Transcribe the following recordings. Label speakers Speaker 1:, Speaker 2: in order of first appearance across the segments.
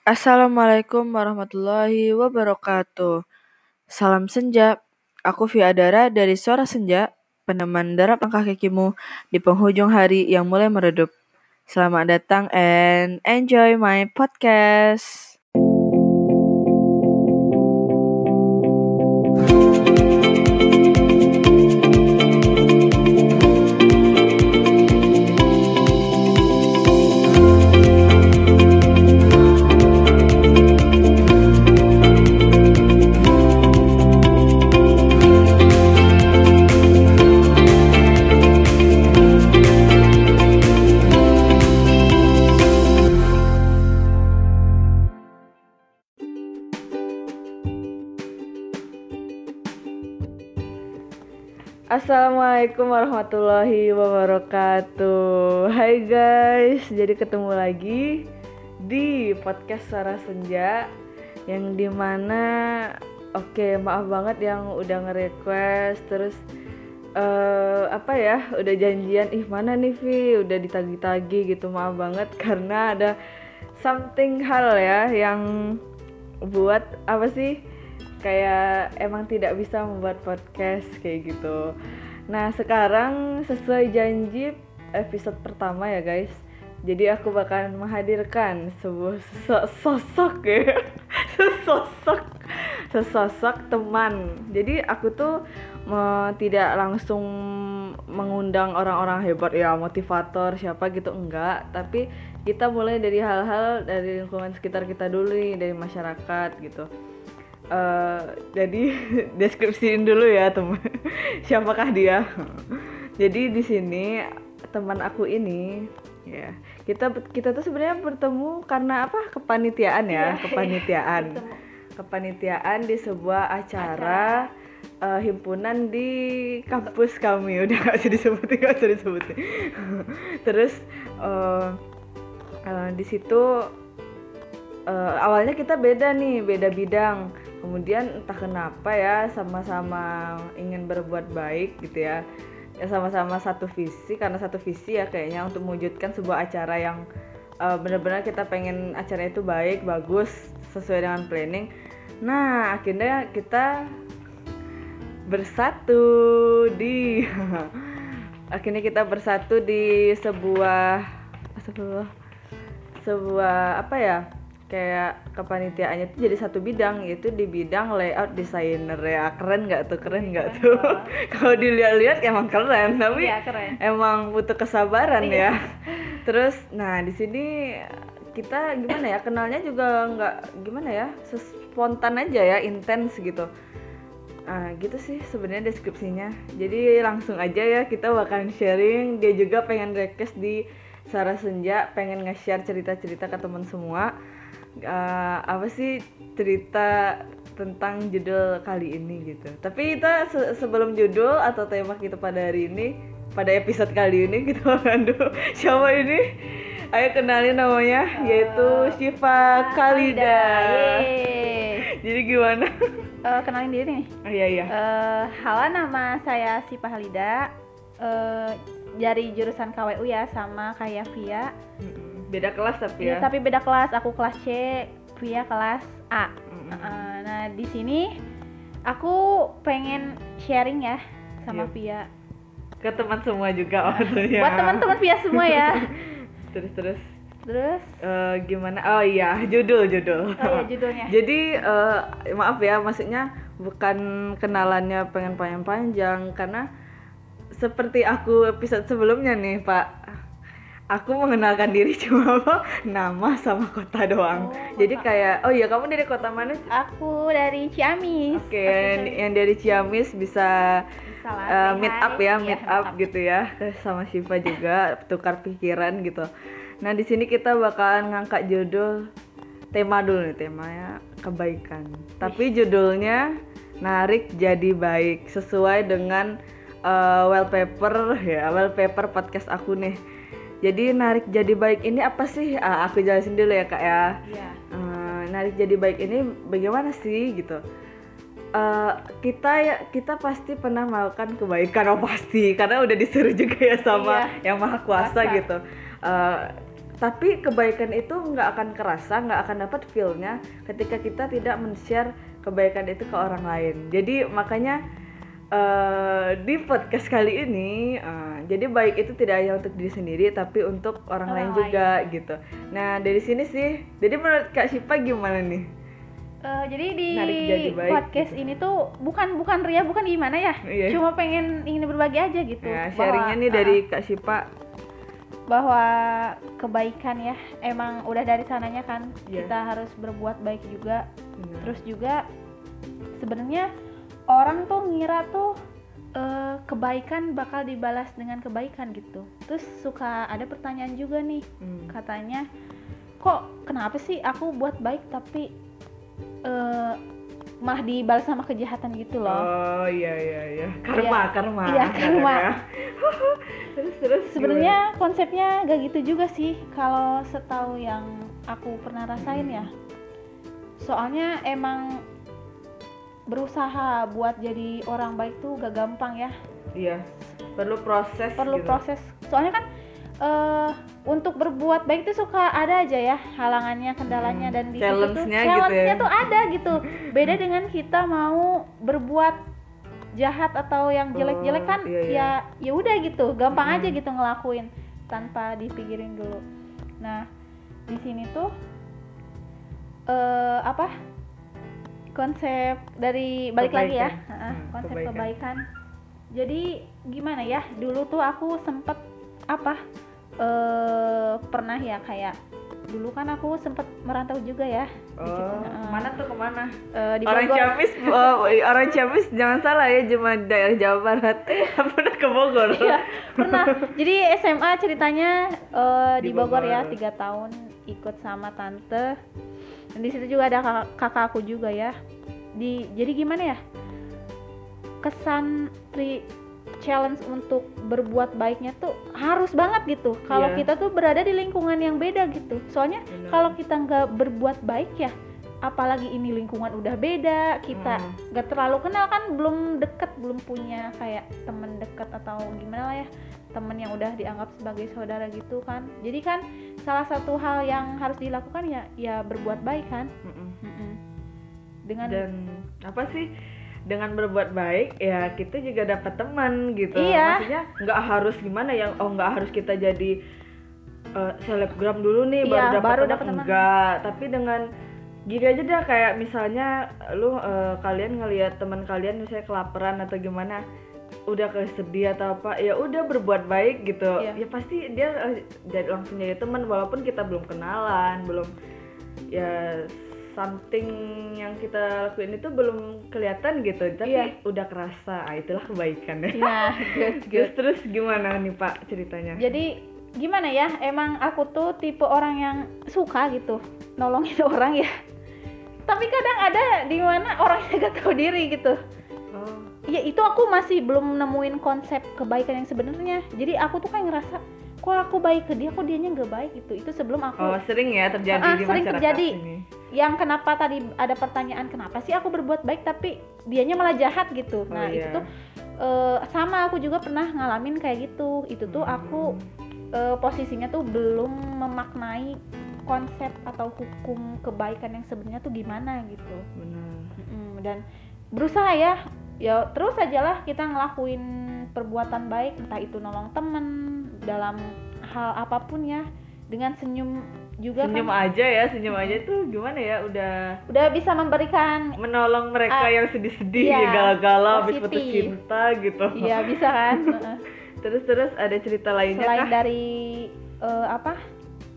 Speaker 1: Assalamualaikum warahmatullahi wabarakatuh. Salam senja. Aku Via Adara dari Suara Senja, peneman derap langkah kakimu di penghujung hari yang mulai meredup. Selamat datang and enjoy my podcast. Assalamualaikum warahmatullahi wabarakatuh Hai guys, jadi ketemu lagi di podcast Suara Senja Yang di mana, oke maaf banget yang udah nge-request Terus uh, apa ya, udah janjian, ih mana nih Vi, udah ditagi-tagi gitu Maaf banget karena ada something hal ya yang buat apa sih kayak emang tidak bisa membuat podcast kayak gitu. Nah sekarang sesuai janji episode pertama ya guys. Jadi aku bakalan menghadirkan sebuah sosok ya, sesosok, sesosok teman. Jadi aku tuh me, tidak langsung mengundang orang-orang hebat ya motivator siapa gitu enggak, tapi kita mulai dari hal-hal dari lingkungan sekitar kita dulu nih dari masyarakat gitu Uh, jadi deskripsiin dulu ya teman siapakah dia? Jadi di sini teman aku ini ya kita kita tuh sebenarnya bertemu karena apa? Kepanitiaan ya, ya kepanitiaan. kepanitiaan di sebuah acara, acara. Uh, himpunan di kampus kami. Udah gak usah disebutin gak usah disebutin. Terus uh, uh, di situ uh, awalnya kita beda nih beda bidang kemudian entah kenapa ya sama-sama ingin berbuat baik gitu ya. Ya sama-sama satu visi karena satu visi ya kayaknya untuk mewujudkan sebuah acara yang uh, benar-benar kita pengen acara itu baik bagus sesuai dengan planning. Nah akhirnya kita bersatu di akhirnya kita bersatu di sebuah sebuah sebuah apa ya kayak kepanitiaannya itu jadi satu bidang yaitu di bidang layout designer. Ya keren nggak tuh? Keren nggak tuh? kalau dilihat-lihat emang keren tapi
Speaker 2: iya, keren.
Speaker 1: emang butuh kesabaran
Speaker 2: iya.
Speaker 1: ya. Terus nah di sini kita gimana ya? Kenalnya juga nggak gimana ya? Spontan aja ya intens gitu. Nah, gitu sih sebenarnya deskripsinya. Jadi langsung aja ya kita bakalan sharing. Dia juga pengen request di Sarah Senja, pengen nge-share cerita-cerita ke teman semua uh, apa sih cerita tentang judul kali ini gitu. Tapi kita se sebelum judul atau tema kita pada hari ini, pada episode kali ini kita akan dulu siapa ini? Ayo kenalin namanya uh, yaitu Syifa Kalida. Jadi gimana?
Speaker 2: Uh, kenalin diri nih.
Speaker 1: Oh, iya iya.
Speaker 2: Uh, halo nama saya Syifa Halida. Uh, dari jurusan KWU ya sama kayak Via. Mm -hmm
Speaker 1: beda kelas tapi ya.
Speaker 2: ya? tapi beda kelas. Aku kelas C Via kelas A. Mm-hmm. uh, nah di sini aku pengen sharing ya sama yeah. Via.
Speaker 1: Ke teman semua juga maksudnya
Speaker 2: buat teman-teman Via semua ya.
Speaker 1: Terus terus.
Speaker 2: Terus?
Speaker 1: Uh, gimana? Oh iya judul judul.
Speaker 2: Oh iya judulnya.
Speaker 1: Jadi uh, maaf ya maksudnya bukan kenalannya pengen panjang-panjang karena seperti aku episode sebelumnya nih Pak aku mengenalkan diri cuma apa nama sama kota doang. Oh, Jadi kayak oh iya kamu dari kota mana?
Speaker 2: Aku dari Ciamis.
Speaker 1: Oke, okay, yang, yang dari Ciamis bisa, bisa uh, meet up ya, iya, meet up, up gitu ya sama Siva juga tukar pikiran gitu. Nah di sini kita bakalan ngangkat judul tema dulu nih temanya kebaikan. Tapi judulnya narik jadi baik sesuai dengan uh, wallpaper ya wallpaper podcast aku nih jadi narik jadi baik ini apa sih? Uh, aku jelasin dulu ya kak ya.
Speaker 2: Yeah.
Speaker 1: Uh, narik jadi baik ini bagaimana sih gitu? Uh, kita ya kita pasti pernah melakukan kebaikan oh pasti karena udah disuruh juga ya sama yeah. yang maha kuasa, kuasa. gitu uh, tapi kebaikan itu nggak akan kerasa nggak akan dapat feelnya ketika kita tidak men-share kebaikan itu ke orang lain jadi makanya eh, di podcast kali ini eh, jadi baik itu tidak hanya untuk diri sendiri tapi untuk orang,
Speaker 2: Orang
Speaker 1: lain. juga gitu. Nah dari sini sih jadi menurut kak Sipa gimana nih?
Speaker 2: Eh, jadi di
Speaker 1: jadi baik
Speaker 2: podcast ini tuh bukan bukan ria bukan gimana ya?
Speaker 1: Iya.
Speaker 2: cuma pengen ingin berbagi aja gitu. Bahwa-
Speaker 1: sharingnya nih
Speaker 2: ah,
Speaker 1: dari kak Sipa
Speaker 2: bahwa kebaikan ya emang udah dari sananya kan.
Speaker 1: Iya.
Speaker 2: kita harus berbuat baik juga.
Speaker 1: Benar.
Speaker 2: terus juga sebenarnya orang tuh ngira tuh eh, kebaikan bakal dibalas dengan kebaikan gitu. Terus suka ada pertanyaan juga nih
Speaker 1: Hmm.
Speaker 2: katanya kok kenapa sih aku buat baik tapi eh, malah dibalas sama kejahatan gitu loh?
Speaker 1: Oh iya iya iya. Karma
Speaker 2: Iya.
Speaker 1: karma.
Speaker 2: Iya, karma.
Speaker 1: terus terus
Speaker 2: sebenarnya konsepnya gak gitu juga sih kalau setahu yang aku pernah rasain ya. Soalnya emang berusaha buat jadi orang baik tuh gak gampang ya
Speaker 1: iya perlu proses
Speaker 2: perlu
Speaker 1: gitu.
Speaker 2: proses soalnya kan eh untuk berbuat baik tuh suka ada aja ya halangannya kendalanya
Speaker 1: Hmm,
Speaker 2: dan di situ tuh
Speaker 1: challenge-nya gitu
Speaker 2: challenge-nya
Speaker 1: ya.
Speaker 2: tuh ada gitu beda dengan kita mau berbuat jahat atau yang jelek-jelek kan
Speaker 1: iya, iya.
Speaker 2: ya ya udah gitu gampang
Speaker 1: Hmm.
Speaker 2: aja gitu ngelakuin tanpa dipikirin dulu nah di sini tuh eh apa konsep dari balik lagi ya
Speaker 1: Kebaikan. Hmm,
Speaker 2: konsep
Speaker 1: kebaikan.
Speaker 2: kebaikan. jadi gimana ya dulu tuh aku sempet apa eh pernah ya kayak dulu kan aku sempet merantau juga ya di
Speaker 1: oh mana tuh ke mana
Speaker 2: Eh, di
Speaker 1: orang
Speaker 2: Bogor.
Speaker 1: Ciamis oh, orang Ciamis jangan salah ya cuma daerah Jawa Barat pernah ke Bogor
Speaker 2: Iya, pernah. Jadi SMA ceritanya eh,
Speaker 1: Di
Speaker 2: di, Bogor, ya
Speaker 1: Bogor.
Speaker 2: tiga tahun ikut sama tante. Dan di situ juga ada kakak, kakak aku juga ya. Di jadi gimana ya? Kesan tri challenge untuk berbuat baiknya tuh harus banget gitu. Kalau
Speaker 1: Iya.
Speaker 2: kita tuh berada di lingkungan yang beda gitu. Soalnya kalau kita nggak berbuat baik ya, apalagi ini lingkungan udah beda, kita
Speaker 1: Hmm.
Speaker 2: nggak terlalu kenal kan, belum deket, belum punya kayak temen deket atau gimana lah ya, temen yang udah dianggap sebagai saudara gitu kan. Jadi kan salah satu hal yang harus dilakukan ya, ya berbuat baik kan.
Speaker 1: Mm-mm.
Speaker 2: Mm-mm. Dengan
Speaker 1: dan apa sih dengan berbuat baik ya kita juga dapat teman gitu
Speaker 2: Iya.
Speaker 1: maksudnya nggak harus gimana ya oh nggak harus kita jadi eh, selebgram dulu nih
Speaker 2: Iya,
Speaker 1: baru dapat teman enggak tapi dengan gini aja dah kayak misalnya lu eh, kalian ngelihat teman kalian misalnya kelaparan atau gimana udah kesedih atau apa ya udah berbuat baik gitu
Speaker 2: Iya.
Speaker 1: ya pasti dia eh, jadi langsung jadi teman walaupun kita belum kenalan belum ya something yang kita lakuin itu belum kelihatan gitu tapi
Speaker 2: Iya.
Speaker 1: udah kerasa ah, itulah kebaikan ya
Speaker 2: ya good,
Speaker 1: terus
Speaker 2: good.
Speaker 1: terus gimana nih pak ceritanya
Speaker 2: Jadi gimana ya? Emang aku tuh tipe orang yang suka gitu nolongin orang ya. Tapi kadang ada di mana orangnya gak tahu diri gitu.
Speaker 1: oh
Speaker 2: Ya itu aku masih belum nemuin konsep kebaikan yang sebenarnya. Jadi aku tuh kayak ngerasa kok aku baik ke dia, kok dianya nggak baik gitu. Itu sebelum aku
Speaker 1: oh sering ya terjadi
Speaker 2: Ah,
Speaker 1: di
Speaker 2: sering terjadi.
Speaker 1: ini
Speaker 2: yang kenapa tadi ada pertanyaan kenapa sih aku berbuat baik tapi dianya malah jahat gitu.
Speaker 1: Oh,
Speaker 2: Nah, itu
Speaker 1: iya.
Speaker 2: tuh eh, sama aku juga pernah ngalamin kayak gitu. Itu tuh aku eh, posisinya tuh belum memaknai konsep atau hukum kebaikan yang sebenarnya tuh gimana gitu.
Speaker 1: benar
Speaker 2: Mm-mm, dan berusaha ya ya terus ajalah kita ngelakuin perbuatan baik entah itu nolong temen dalam hal apa pun ya. Dengan senyum juga
Speaker 1: senyum
Speaker 2: kan.
Speaker 1: aja ya senyum aja tuh gimana ya udah
Speaker 2: udah bisa memberikan
Speaker 1: menolong mereka
Speaker 2: Ah,
Speaker 1: yang sedih-sedih ya galau-galau habis putus cinta gitu.
Speaker 2: Iya bisa kan?
Speaker 1: Terus terus ada cerita lainnya
Speaker 2: selain
Speaker 1: kah?
Speaker 2: dari eh, apa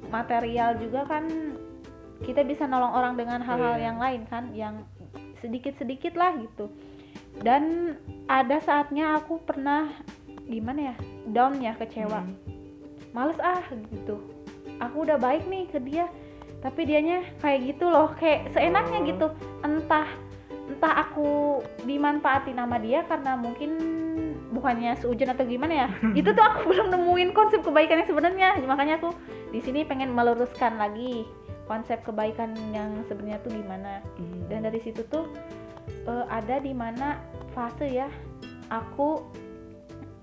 Speaker 2: material juga kan kita bisa nolong orang dengan hal-hal
Speaker 1: Iya.
Speaker 2: yang lain kan yang sedikit-sedikit lah gitu dan ada saatnya aku pernah gimana ya down ya kecewa
Speaker 1: Hmm.
Speaker 2: males ah gitu aku udah baik nih ke dia tapi dianya kayak gitu loh kayak seenaknya
Speaker 1: Oh.
Speaker 2: gitu entah entah aku dimanfaatin sama dia karena mungkin bukannya seujon atau gimana ya itu tuh aku belum nemuin konsep kebaikan yang sebenarnya makanya aku di sini pengen meluruskan lagi konsep kebaikan yang sebenarnya tuh gimana
Speaker 1: Hmm.
Speaker 2: dan dari situ tuh eh, ada di mana fase ya aku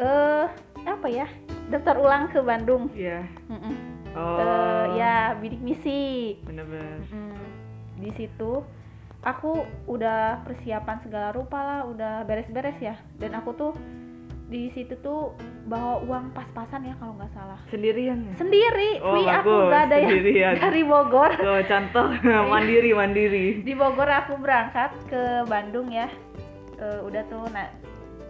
Speaker 2: eh apa ya daftar ulang ke Bandung
Speaker 1: Iya.
Speaker 2: Mm-mm.
Speaker 1: Oh.
Speaker 2: Eh, ya bidik misi
Speaker 1: Bener-bener.
Speaker 2: Mm, di situ aku udah persiapan segala rupa lah udah beres-beres ya dan aku tuh di situ tuh bawa uang pas-pasan ya kalau nggak salah.
Speaker 1: Sendirian ya?
Speaker 2: sendiri.
Speaker 1: Oh,
Speaker 2: Wi, aku nggak ada yang
Speaker 1: sendirian.
Speaker 2: dari Bogor.
Speaker 1: Tuh, contoh. Mandiri mandiri.
Speaker 2: di Bogor aku berangkat ke Bandung ya. Eh, udah tuh na-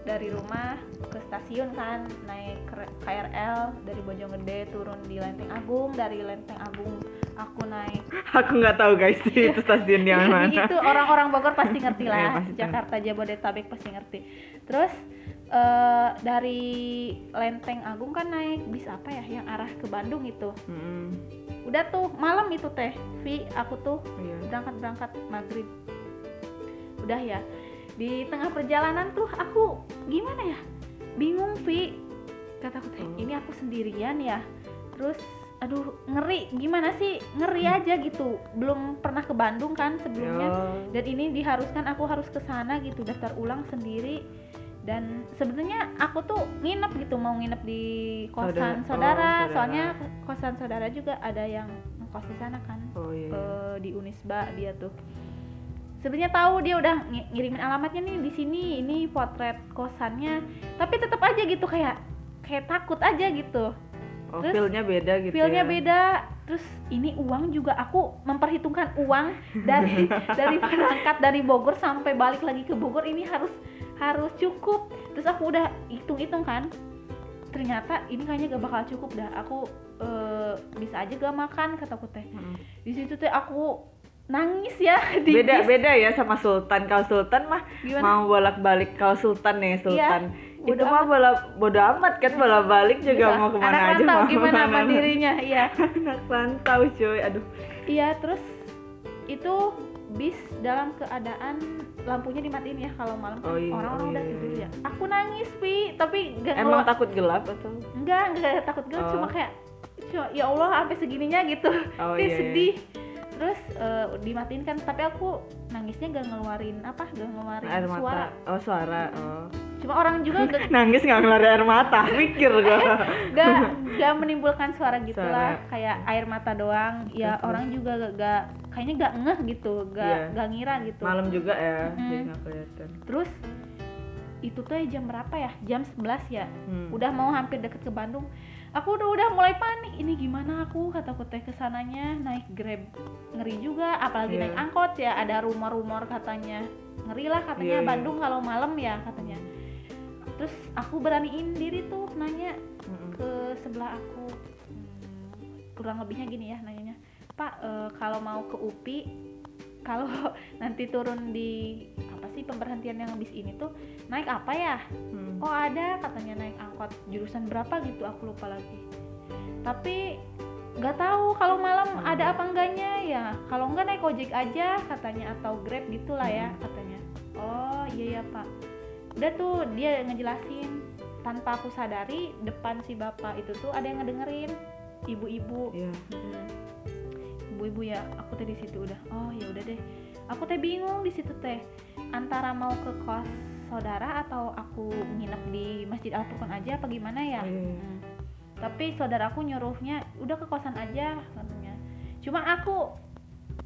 Speaker 2: dari rumah ke stasiun kan naik KRL dari Bojonggede turun di Lenteng Agung. Dari Lenteng Agung aku naik
Speaker 1: Aku nggak tahu guys itu stasiun yang mana.
Speaker 2: itu orang-orang Bogor pasti ngerti
Speaker 1: Iya,
Speaker 2: lah
Speaker 1: pasti tahu.
Speaker 2: Jakarta Jabodetabek pasti ngerti. Terus eh, dari Lenteng Agung kan naik bis apa ya yang arah ke Bandung itu.
Speaker 1: Mm-mm.
Speaker 2: udah tuh malam itu teh Vi aku tuh
Speaker 1: Iya.
Speaker 2: berangkat berangkat maghrib. Udah ya. Di tengah perjalanan tuh aku gimana ya? Bingung Vi. Kataku teh
Speaker 1: Hmm.
Speaker 2: ini aku sendirian ya. Terus aduh ngeri. Gimana sih? Ngeri aja gitu. Belum pernah ke Bandung kan sebelumnya.
Speaker 1: Yo.
Speaker 2: dan ini diharuskan aku harus ke sana gitu daftar ulang sendiri dan sebenarnya aku tuh nginep gitu mau nginep di kosan
Speaker 1: Saudara- oh,
Speaker 2: saudara,
Speaker 1: saudara.
Speaker 2: soalnya kosan saudara juga ada yang ngekos di sana kan.
Speaker 1: Oh iya.
Speaker 2: eh, di Unisba dia tuh. Sebenarnya tahu dia udah ng- ngirimin alamatnya nih di sini ini potret kosannya. Tapi tetap aja gitu kayak kayak takut aja gitu.
Speaker 1: Oh,
Speaker 2: terus
Speaker 1: feel-nya beda gitu
Speaker 2: feelnya
Speaker 1: ya.
Speaker 2: beda. Terus ini uang juga aku memperhitungkan uang dari dari berangkat dari Bogor sampai balik lagi ke Bogor. Ini harus harus cukup terus aku udah hitung-hitung kan ternyata ini kayaknya gak bakal cukup dah aku eh, bisa aja gak makan kataku teh
Speaker 1: Mm.
Speaker 2: di situ teh aku nangis ya di
Speaker 1: Beda
Speaker 2: bis.
Speaker 1: beda ya sama Sultan. Kalau Sultan mah
Speaker 2: gimana
Speaker 1: mau bolak-balik kalau Sultan nih Sultan. itu
Speaker 2: bodo
Speaker 1: mah bola bodo amat kan bolak-balik juga
Speaker 2: Bisa.
Speaker 1: mau ke mana
Speaker 2: anak
Speaker 1: aja mau
Speaker 2: gimana
Speaker 1: ke mana.
Speaker 2: mandirinya iya
Speaker 1: anak rantau cuy aduh
Speaker 2: iya terus itu bis dalam keadaan lampunya dimatiin ya kalau malam kan
Speaker 1: Oh iya,
Speaker 2: orang-orang
Speaker 1: oh
Speaker 2: udah
Speaker 1: iya,
Speaker 2: tidur
Speaker 1: iya.
Speaker 2: ya. Aku nangis pi. Tapi gak
Speaker 1: emang takut gelap atau?
Speaker 2: Enggak enggak takut gelap
Speaker 1: Oh.
Speaker 2: cuma kayak cuma, ya Allah sampai segininya gitu.
Speaker 1: Oh iya, iya.
Speaker 2: sedih. Terus eh, dimatiin kan tapi aku nangisnya gak ngeluarin apa gak ngeluarin
Speaker 1: air mata.
Speaker 2: suara.
Speaker 1: Oh suara oh
Speaker 2: cuma orang juga gak,
Speaker 1: nangis nggak ngeluarin air mata mikir gua.
Speaker 2: Gak, gak menimbulkan suara gitulah
Speaker 1: Suara.
Speaker 2: kayak air mata doang. Ya
Speaker 1: Terus,
Speaker 2: orang juga gak, gak- kayaknya gak ngeh gitu gak
Speaker 1: Iya.
Speaker 2: gak ngira gitu.
Speaker 1: Malam juga ya
Speaker 2: Mm.
Speaker 1: jadi nggak kelihatan.
Speaker 2: Terus itu tuh jam berapa ya? Jam 11 ya?
Speaker 1: Hmm.
Speaker 2: udah mau hampir deket ke Bandung. Aku udah udah mulai panik. Ini gimana aku? Kataku teh ke sananya naik grab. Ngeri juga apalagi
Speaker 1: Iya.
Speaker 2: naik angkot ya. Ada rumor-rumor katanya. Ngeri lah katanya
Speaker 1: Iya, iya.
Speaker 2: Bandung kalau malam ya katanya terus aku beraniin diri tuh nanya
Speaker 1: Mm-mm.
Speaker 2: ke sebelah aku. Hmm, kurang lebihnya gini ya nanyanya. Pak eh, kalau mau ke UPI kalau nanti turun di apa sih pemberhentian yang bis ini tuh naik apa ya?
Speaker 1: Hmm.
Speaker 2: oh ada katanya naik angkot. Jurusan berapa? gitu aku lupa lagi. Tapi nggak tahu kalau malam
Speaker 1: Hmm.
Speaker 2: ada apa enggaknya. Ya kalau enggak naik ojek aja katanya atau grab gitulah ya
Speaker 1: Hmm.
Speaker 2: katanya. Oh iya ya pak udah tuh dia ngejelasin tanpa aku sadari depan si bapak itu tuh ada yang ngedengerin ibu-ibu
Speaker 1: Iya.
Speaker 2: Mm. ibu-ibu ya aku teh di situ udah oh ya udah deh aku teh bingung di situ teh antara mau ke kos saudara atau aku nginep di masjid Al Furqan aja apa gimana ya
Speaker 1: Oh, iya, iya.
Speaker 2: Mm. tapi saudaraku nyuruhnya udah ke kosan aja katanya cuma aku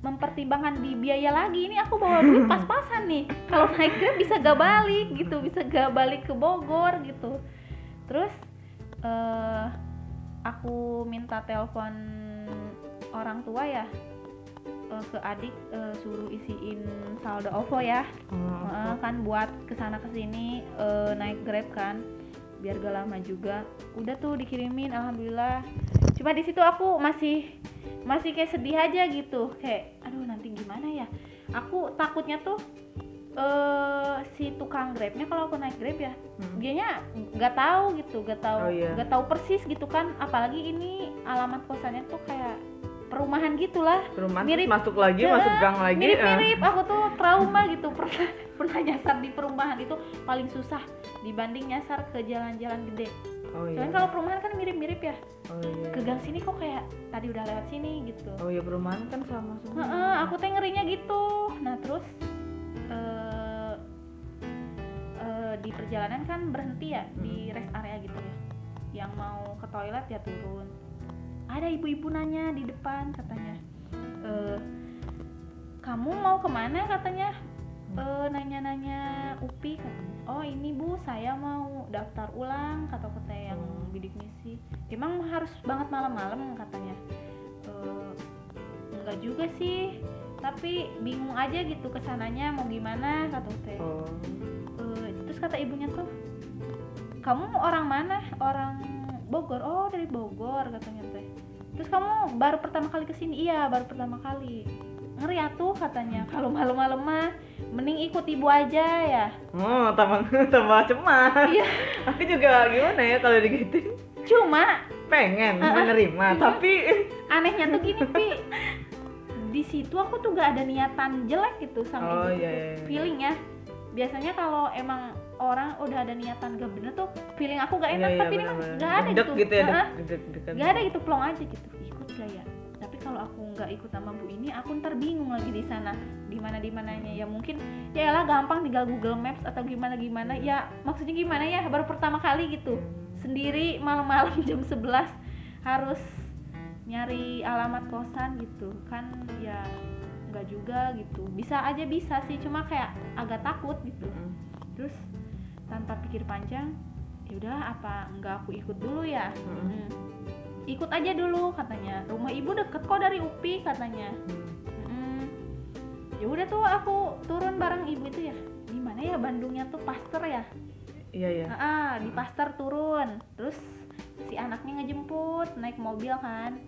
Speaker 2: mempertimbangkan di biaya lagi. Ini aku bawa duit pas-pasan nih. Kalau naik grab bisa gak balik gitu bisa gak balik ke Bogor gitu. Terus eh aku minta telepon orang tua ya eh, ke adik eh, suruh isiin saldo OVO ya.
Speaker 1: Oh,
Speaker 2: Heeh, kan buat ke sana ke sini eh, naik grab kan biar gak lama juga. Udah tuh dikirimin alhamdulillah cuma di situ aku masih masih kayak sedih aja gitu kayak aduh nanti gimana ya aku takutnya tuh eh si tukang grabnya kalau aku naik grab ya
Speaker 1: Hmm.
Speaker 2: dianya nggak tahu gitu nggak tahu
Speaker 1: Oh, iya.
Speaker 2: nggak tahu persis gitu kan apalagi ini alamat kosannya tuh kayak perumahan gitulah
Speaker 1: Perumahan
Speaker 2: Mirip.
Speaker 1: masuk lagi,
Speaker 2: Ya,
Speaker 1: masuk gang lagi. eh.
Speaker 2: mirip-mirip aku tuh trauma gitu pernah pernah nyasar di perumahan itu paling susah dibanding nyasar ke jalan-jalan gede
Speaker 1: Oh iya.
Speaker 2: soalnya kalau perumahan kan mirip-mirip ya.
Speaker 1: Oh iya.
Speaker 2: ke gang sini kok kayak tadi udah lewat sini gitu.
Speaker 1: Oh iya perumahan kan sama semua.
Speaker 2: Heeh, aku teh ngerinya gitu. Nah terus eh eh, di perjalanan kan berhenti ya di rest area gitu ya. Yang mau ke toilet ya turun. Ada ibu-ibu nanya di depan katanya "Eh, kamu mau ke mana? katanya "Eh, nanya-nanya upi katanya oh ini bu saya mau daftar ulang kata kata yang bidik misi. Emang harus banget malam-malam katanya. "Eh, enggak juga sih tapi bingung aja gitu ke sananya mau gimana kata teh
Speaker 1: oh.
Speaker 2: Eh, terus kata ibunya tuh kamu orang mana? Orang Bogor. Oh dari Bogor katanya teh. Terus kamu baru pertama kali ke sini iya baru pertama kali. Ngeri atuh katanya. Kalau malam-malam mah mending ikut ibu aja ya.
Speaker 1: Oh tambah tambah cemas.
Speaker 2: Iya.
Speaker 1: aku juga gimana ya kalau digituin
Speaker 2: cuma
Speaker 1: pengen
Speaker 2: ah.
Speaker 1: menerima
Speaker 2: Iya.
Speaker 1: tapi
Speaker 2: anehnya tuh gini pi. Di situ aku tuh gak ada niatan jelek gitu sama
Speaker 1: Oh,
Speaker 2: ibu
Speaker 1: iya, iya, iya.
Speaker 2: feeling ya. Biasanya kalau emang orang udah ada niatan gak bener tuh feeling aku gak enak
Speaker 1: Iya, iya,
Speaker 2: tapi ini mah
Speaker 1: benar-benar.
Speaker 2: gak ada
Speaker 1: Deg-deg
Speaker 2: gitu,
Speaker 1: gitu ya deg- deg-
Speaker 2: nggak ada gitu plong aja gitu. Ikut gak ya tapi kalau aku nggak ikut sama bu ini aku ntar bingung lagi di sana. Di mana di mananya? Ya mungkin ya lah gampang tinggal Google Maps atau gimana gimana. Ya maksudnya gimana ya? Baru pertama kali gitu. Sendiri malam-malam jam 11 harus nyari alamat kosan gitu. Kan ya nggak juga gitu. Bisa aja bisa sih cuma kayak agak takut gitu. Terus tanpa pikir panjang ya udah apa nggak aku ikut dulu ya?
Speaker 1: Mm.
Speaker 2: Hmm. Ikut aja dulu katanya. Rumah ibu deket kok dari UPI katanya.
Speaker 1: Mm.
Speaker 2: Hmm. ya udah tuh aku turun bareng ibu itu ya. Di mana ya Bandungnya tuh Pasteur ya?
Speaker 1: Iya iya.
Speaker 2: Ah, ah, di Pasteur turun. Terus si anaknya ngejemput naik mobil kan.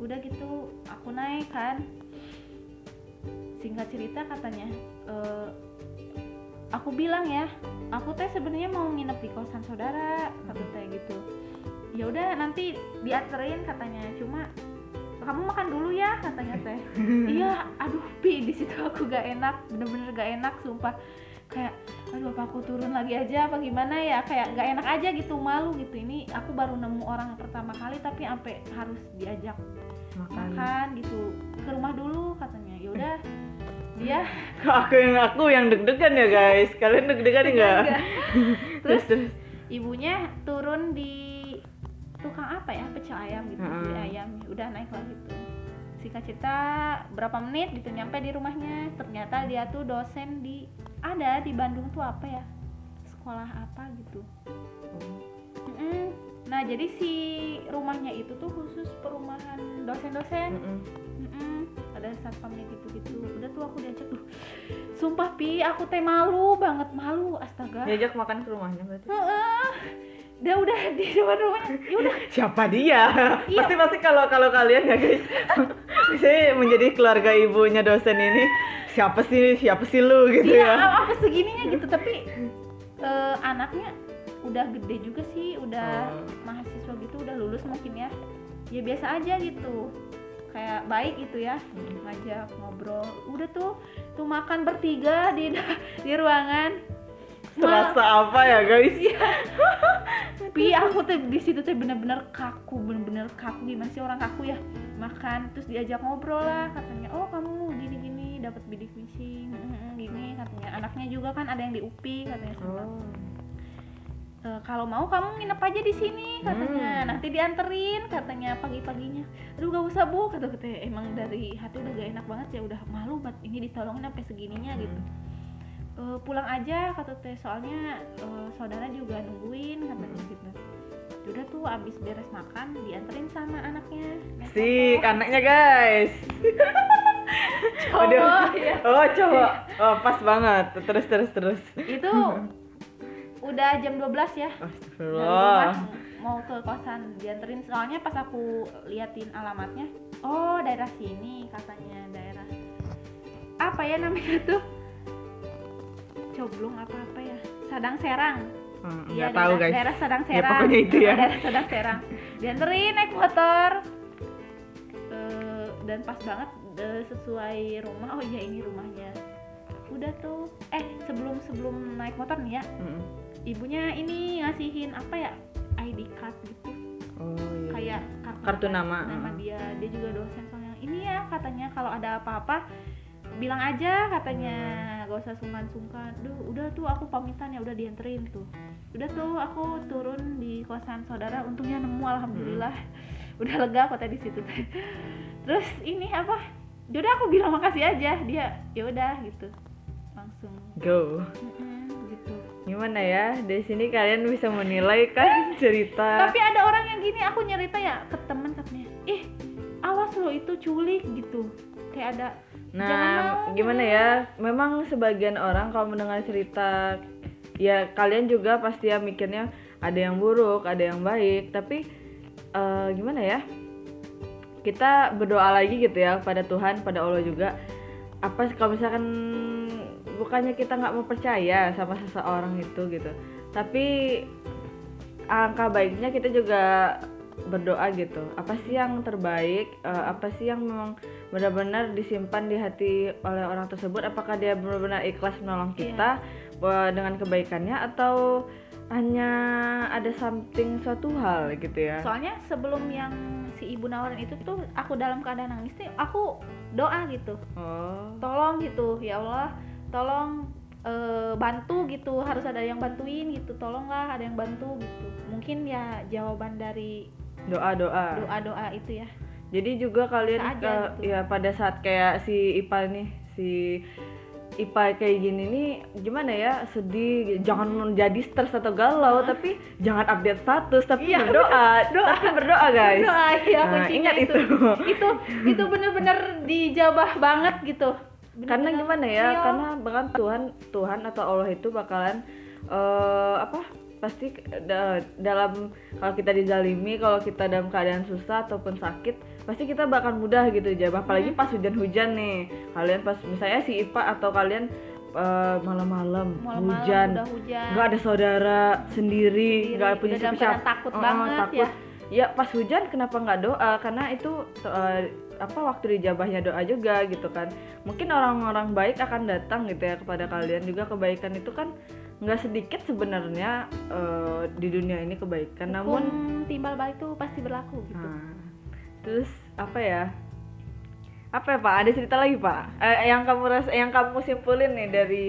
Speaker 2: Udah gitu aku naik kan. Singkat cerita katanya eh, aku bilang ya aku teh sebenarnya mau nginep di kosan saudara kata teh gitu ya udah nanti dianterin katanya. Cuma kamu makan dulu ya katanya teh. Iya aduh pi di situ aku gak enak bener-bener gak enak sumpah. Kayak aduh apa aku turun lagi aja apa gimana ya? Kayak gak enak aja gitu malu gitu. Ini aku baru nemu orang pertama kali tapi sampai harus diajak
Speaker 1: makan.
Speaker 2: makan gitu. Ke rumah dulu katanya. Ya udah. Dia
Speaker 1: Kok aku yang aku yang deg-degan ya guys? Kalian deg-degan terus terus.
Speaker 2: ibunya turun di tukang apa ya? Pecel ayam gitu
Speaker 1: Hmm.
Speaker 2: beli ayam. Udah naik lah gitu singkat cerita berapa menit gitu nyampe di rumahnya. Ternyata dia tuh dosen di ada di Bandung tuh apa ya? Sekolah apa gitu. Mm-mm. nah jadi si rumahnya itu tuh khusus perumahan dosen-dosen. Ada satpamnya gitu-gitu udah tuh aku diajak tuh. Sumpah pi aku teh malu banget. Malu astaga.
Speaker 1: Diajak makan ke rumahnya berarti
Speaker 2: udah di depan rumahnya. Ya udah.
Speaker 1: siapa dia
Speaker 2: Iya.
Speaker 1: pasti pasti kalau kalau kalian ya guys saya menjadi keluarga ibunya dosen ini siapa sih siapa sih lu gitu
Speaker 2: Iya,
Speaker 1: ya
Speaker 2: apa segininya gitu, tapi eh, anaknya udah gede juga sih, udah
Speaker 1: Oh.
Speaker 2: mahasiswa gitu, udah lulus mungkin ya. Ya biasa aja gitu. Kayak baik gitu ya, ngajak ngobrol. Udah tuh tuh makan bertiga di di ruangan.
Speaker 1: terasa apa ya guys
Speaker 2: Pi aku tuh di situ tuh bener-bener kaku, bener-bener kaku gimana sih orang kaku ya? Makan terus diajak ngobrol lah katanya oh kamu gini-gini dapat bidik misi gini katanya. Anaknya juga kan ada yang di UPI katanya sempat.
Speaker 1: oh.
Speaker 2: "E, kalau mau kamu nginep aja di sini katanya.
Speaker 1: Hmm.
Speaker 2: nanti dianterin katanya pagi-paginya. Aduh gak usah bu kata katanya emang dari hati udah gak enak banget ya udah malu banget ini ditolongin sampai segininya gitu "E, pulang aja kata teh soalnya e, saudara juga nungguin katanya
Speaker 1: Hmm.
Speaker 2: gitu udah tuh abis beres makan dianterin sama anaknya
Speaker 1: Sik,
Speaker 2: motor.
Speaker 1: anaknya guys.
Speaker 2: Cowok,
Speaker 1: Aduh.
Speaker 2: ya.
Speaker 1: Oh, cowok. Oh, pas banget. Terus terus terus.
Speaker 2: itu udah jam 12 ya
Speaker 1: Astagfirullah.
Speaker 2: mau ke kosan dianterin soalnya pas aku liatin alamatnya oh daerah sini katanya daerah apa ya namanya tuh coblong apa apa ya? Sadang Serang.
Speaker 1: Hmm,
Speaker 2: iya
Speaker 1: nggak tahu
Speaker 2: daerah,
Speaker 1: guys.
Speaker 2: daerah Sadang
Speaker 1: Ya,
Speaker 2: Serang.
Speaker 1: pokoknya itu ya.
Speaker 2: daerah Sadang Serang. Dianterin naik motor. Eh, dan pas banget eh, sesuai rumah oh iya ini rumahnya. Udah tuh. Eh sebelum sebelum naik motor nih ya.
Speaker 1: Mm-mm.
Speaker 2: ibunya ini ngasihin apa ya? ID card gitu.
Speaker 1: Oh iya.
Speaker 2: kayak
Speaker 1: Kartu nama,
Speaker 2: nama
Speaker 1: uh.
Speaker 2: dia. Dia juga dosen soalnya. Ini ya katanya kalau ada apa-apa bilang aja katanya
Speaker 1: Hmm.
Speaker 2: gak usah sungkan-sungkan. Duh udah tuh aku pamitan ya udah dianterin tuh. Udah tuh aku turun di kosan saudara untungnya nemu alhamdulillah.
Speaker 1: Hmm.
Speaker 2: udah lega kota di situ. Terus ini apa? Yaudah aku bilang makasih aja dia ya udah gitu. Langsung.
Speaker 1: Go.
Speaker 2: Gitu.
Speaker 1: Gimana ya dari sini kalian bisa menilai kan cerita.
Speaker 2: Tapi ada orang yang gini aku nyerita ya ke teman katanya ih awas lo itu culik gitu. Kayak ada
Speaker 1: Nah,
Speaker 2: Jangan
Speaker 1: gimana ya? Memang sebagian orang kalau mendengar cerita ya kalian juga pasti ya mikirnya ada yang buruk, ada yang baik, tapi eh, gimana ya? Kita berdoa lagi gitu ya pada Tuhan, pada Allah juga. Apa kalau misalkan bukannya kita nggak mau percaya sama seseorang itu gitu, tapi angka baiknya kita juga berdoa gitu. Apa sih yang terbaik? Eh, apa sih yang memang benar-benar disimpan di hati oleh orang tersebut? Apakah dia benar-benar ikhlas menolong kita eh, dengan kebaikannya atau hanya ada something suatu hal gitu ya?
Speaker 2: Soalnya sebelum yang si ibu nawarin itu tuh aku dalam keadaan nangis nih aku doa gitu.
Speaker 1: Oh.
Speaker 2: Tolong gitu ya Allah tolong eh, bantu gitu. Harus ada yang bantuin gitu tolonglah ada yang bantu gitu. Mungkin ya jawaban dari
Speaker 1: doa doa
Speaker 2: doa doa itu ya.
Speaker 1: Jadi juga kalian ke-
Speaker 2: gitu.
Speaker 1: ya pada saat kayak si Ipa nih si Ipa kayak gini nih gimana ya sedih jangan jadi stres atau galau tapi jangan update status tapi
Speaker 2: Iya,
Speaker 1: berdoa. tapi berdoa guys.
Speaker 2: Doa ya
Speaker 1: Nah, ingat
Speaker 2: itu.
Speaker 1: itu.
Speaker 2: itu itu bener-bener dijabah banget gitu.
Speaker 1: Karena
Speaker 2: Bener-bener
Speaker 1: gimana ya
Speaker 2: real.
Speaker 1: karena bahkan Tuhan Tuhan atau Allah itu bakalan eh apa pasti da- dalam kalau kita dizalimi kalau kita dalam keadaan susah ataupun sakit pasti kita bakal mudah gitu aja apalagi
Speaker 2: Hmm.
Speaker 1: pas hujan-hujan nih. Kalian pas misalnya si Ipa atau kalian eh, malam-malam hujan. nggak ada saudara sendiri nggak punya siapa-siapa.
Speaker 2: takut
Speaker 1: Oh,
Speaker 2: banget
Speaker 1: takut.
Speaker 2: ya.
Speaker 1: ya pas hujan kenapa nggak doa? Karena itu eh, apa waktu dijabahnya doa juga gitu kan. Mungkin orang-orang baik akan datang gitu ya kepada kalian. Juga kebaikan itu kan nggak sedikit sebenarnya eh, di dunia ini kebaikan namun
Speaker 2: Hukum timbal balik tuh pasti berlaku gitu.
Speaker 1: Nah, terus apa ya? Apa ya pak? Ada cerita lagi pak? Eh, yang kamu rasa yang kamu simpulin nih dari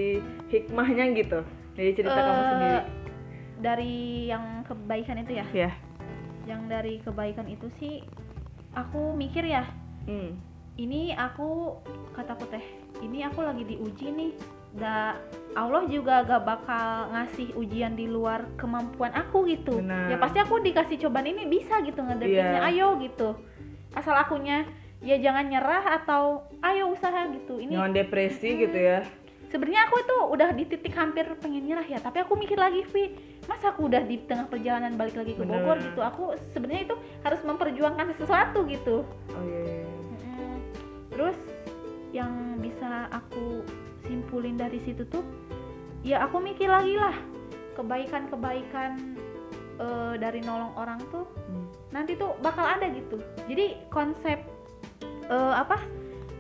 Speaker 1: hikmahnya gitu dari cerita kamu
Speaker 2: Eh,
Speaker 1: sendiri.
Speaker 2: dari yang kebaikan itu ya?
Speaker 1: Ya
Speaker 2: yang dari kebaikan itu sih aku mikir ya
Speaker 1: hmm.
Speaker 2: ini aku kataku teh ini aku lagi diuji nih da Allah juga gak bakal ngasih ujian di luar kemampuan aku gitu
Speaker 1: Benar.
Speaker 2: ya pasti aku dikasih cobaan ini bisa gitu ngadepinnya
Speaker 1: Iya.
Speaker 2: ayo gitu asal akunya ya jangan nyerah atau ayo usaha gitu ini
Speaker 1: jangan depresi
Speaker 2: Mm-mm.
Speaker 1: gitu ya
Speaker 2: sebenarnya aku itu udah di titik hampir pengen nyerah ya tapi aku mikir lagi Vi masa aku udah di tengah perjalanan balik lagi ke Bogor
Speaker 1: Bener.
Speaker 2: gitu aku sebenarnya itu harus memperjuangkan sesuatu gitu
Speaker 1: oh iya, iya.
Speaker 2: Mm-mm. terus yang bisa aku simpulin dari situ tuh ya aku mikir lagi lah kebaikan-kebaikan eh, dari nolong orang tuh
Speaker 1: Hmm.
Speaker 2: nanti tuh bakal ada gitu jadi konsep eh, apa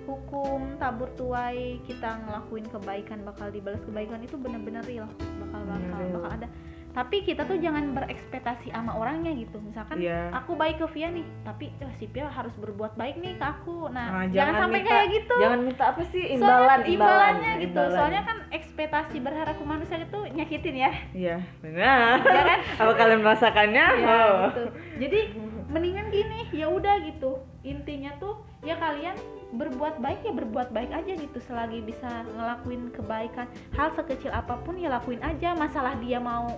Speaker 2: hukum tabur tuai kita ngelakuin kebaikan bakal dibalas kebaikan itu bener-bener real bakal bakal
Speaker 1: Bener real.
Speaker 2: bakal ada tapi kita tuh jangan berekspektasi sama orangnya gitu. Misalkan
Speaker 1: Iya.
Speaker 2: aku baik ke Via nih. Tapi eh, si Via harus berbuat baik nih ke aku. Nah,
Speaker 1: Nah,
Speaker 2: jangan,
Speaker 1: jangan
Speaker 2: sampai
Speaker 1: minta-
Speaker 2: kayak gitu.
Speaker 1: jangan minta apa sih?
Speaker 2: Soalnya
Speaker 1: imbalan
Speaker 2: imbalannya gitu.
Speaker 1: imbalan.
Speaker 2: soalnya kan ekspektasi berharap ke manusia itu nyakitin ya.
Speaker 1: Iya benar.
Speaker 2: Ya kan?
Speaker 1: Apa kalian merasakannya?
Speaker 2: Ya,
Speaker 1: oh.
Speaker 2: gitu. jadi mendingan gini ya udah gitu. Intinya tuh ya kalian berbuat baik ya berbuat baik aja gitu. Selagi bisa ngelakuin kebaikan hal sekecil apa pun ya lakuin aja. Masalah dia mau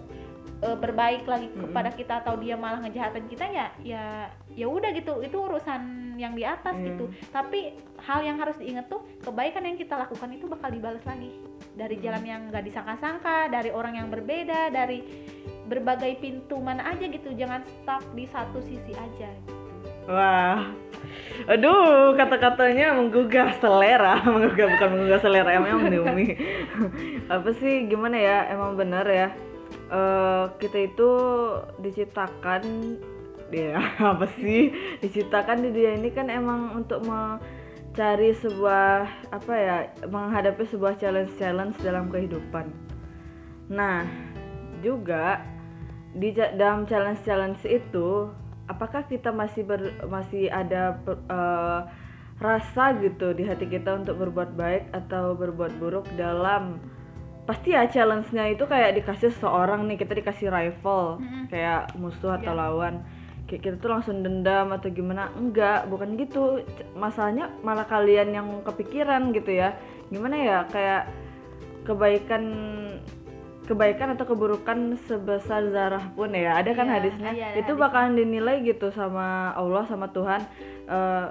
Speaker 2: e, berbaik lagi
Speaker 1: Mm-mm.
Speaker 2: kepada kita atau dia malah ngejahatin kita ya ya ya udah gitu itu urusan yang di atas
Speaker 1: Iya.
Speaker 2: gitu tapi hal yang harus diingat tuh kebaikan yang kita lakukan itu bakal dibalas lagi dari jalan yang gak disangka-sangka dari orang yang berbeda dari berbagai pintu mana aja gitu jangan stuck di satu sisi aja
Speaker 1: Wah, aduh kata-katanya menggugah selera, menggugah bukan menggugah selera, emang di umi. Apa sih gimana ya? Emang bener ya. Eh, kita itu diciptakan, ya apa sih? Diciptakan di dunia ini kan emang untuk mencari sebuah apa ya, menghadapi sebuah challenge-challenge dalam kehidupan. Nah, juga di dalam challenge-challenge itu apakah kita masih ber, masih ada eh, rasa gitu di hati kita untuk berbuat baik atau berbuat buruk dalam pasti ya challenge-nya itu kayak dikasih seorang nih kita dikasih rival
Speaker 2: Mm-mm.
Speaker 1: kayak musuh atau
Speaker 2: Iya.
Speaker 1: lawan. Kayak kita tuh langsung dendam atau gimana? Enggak bukan gitu. Masalahnya malah kalian yang kepikiran gitu ya. Gimana ya kayak kebaikan kebaikan atau keburukan sebesar zarah pun ya. Ada kan
Speaker 2: Iya,
Speaker 1: hadisnya?
Speaker 2: ada
Speaker 1: itu bakalan dinilai gitu sama Allah sama Tuhan. Eh,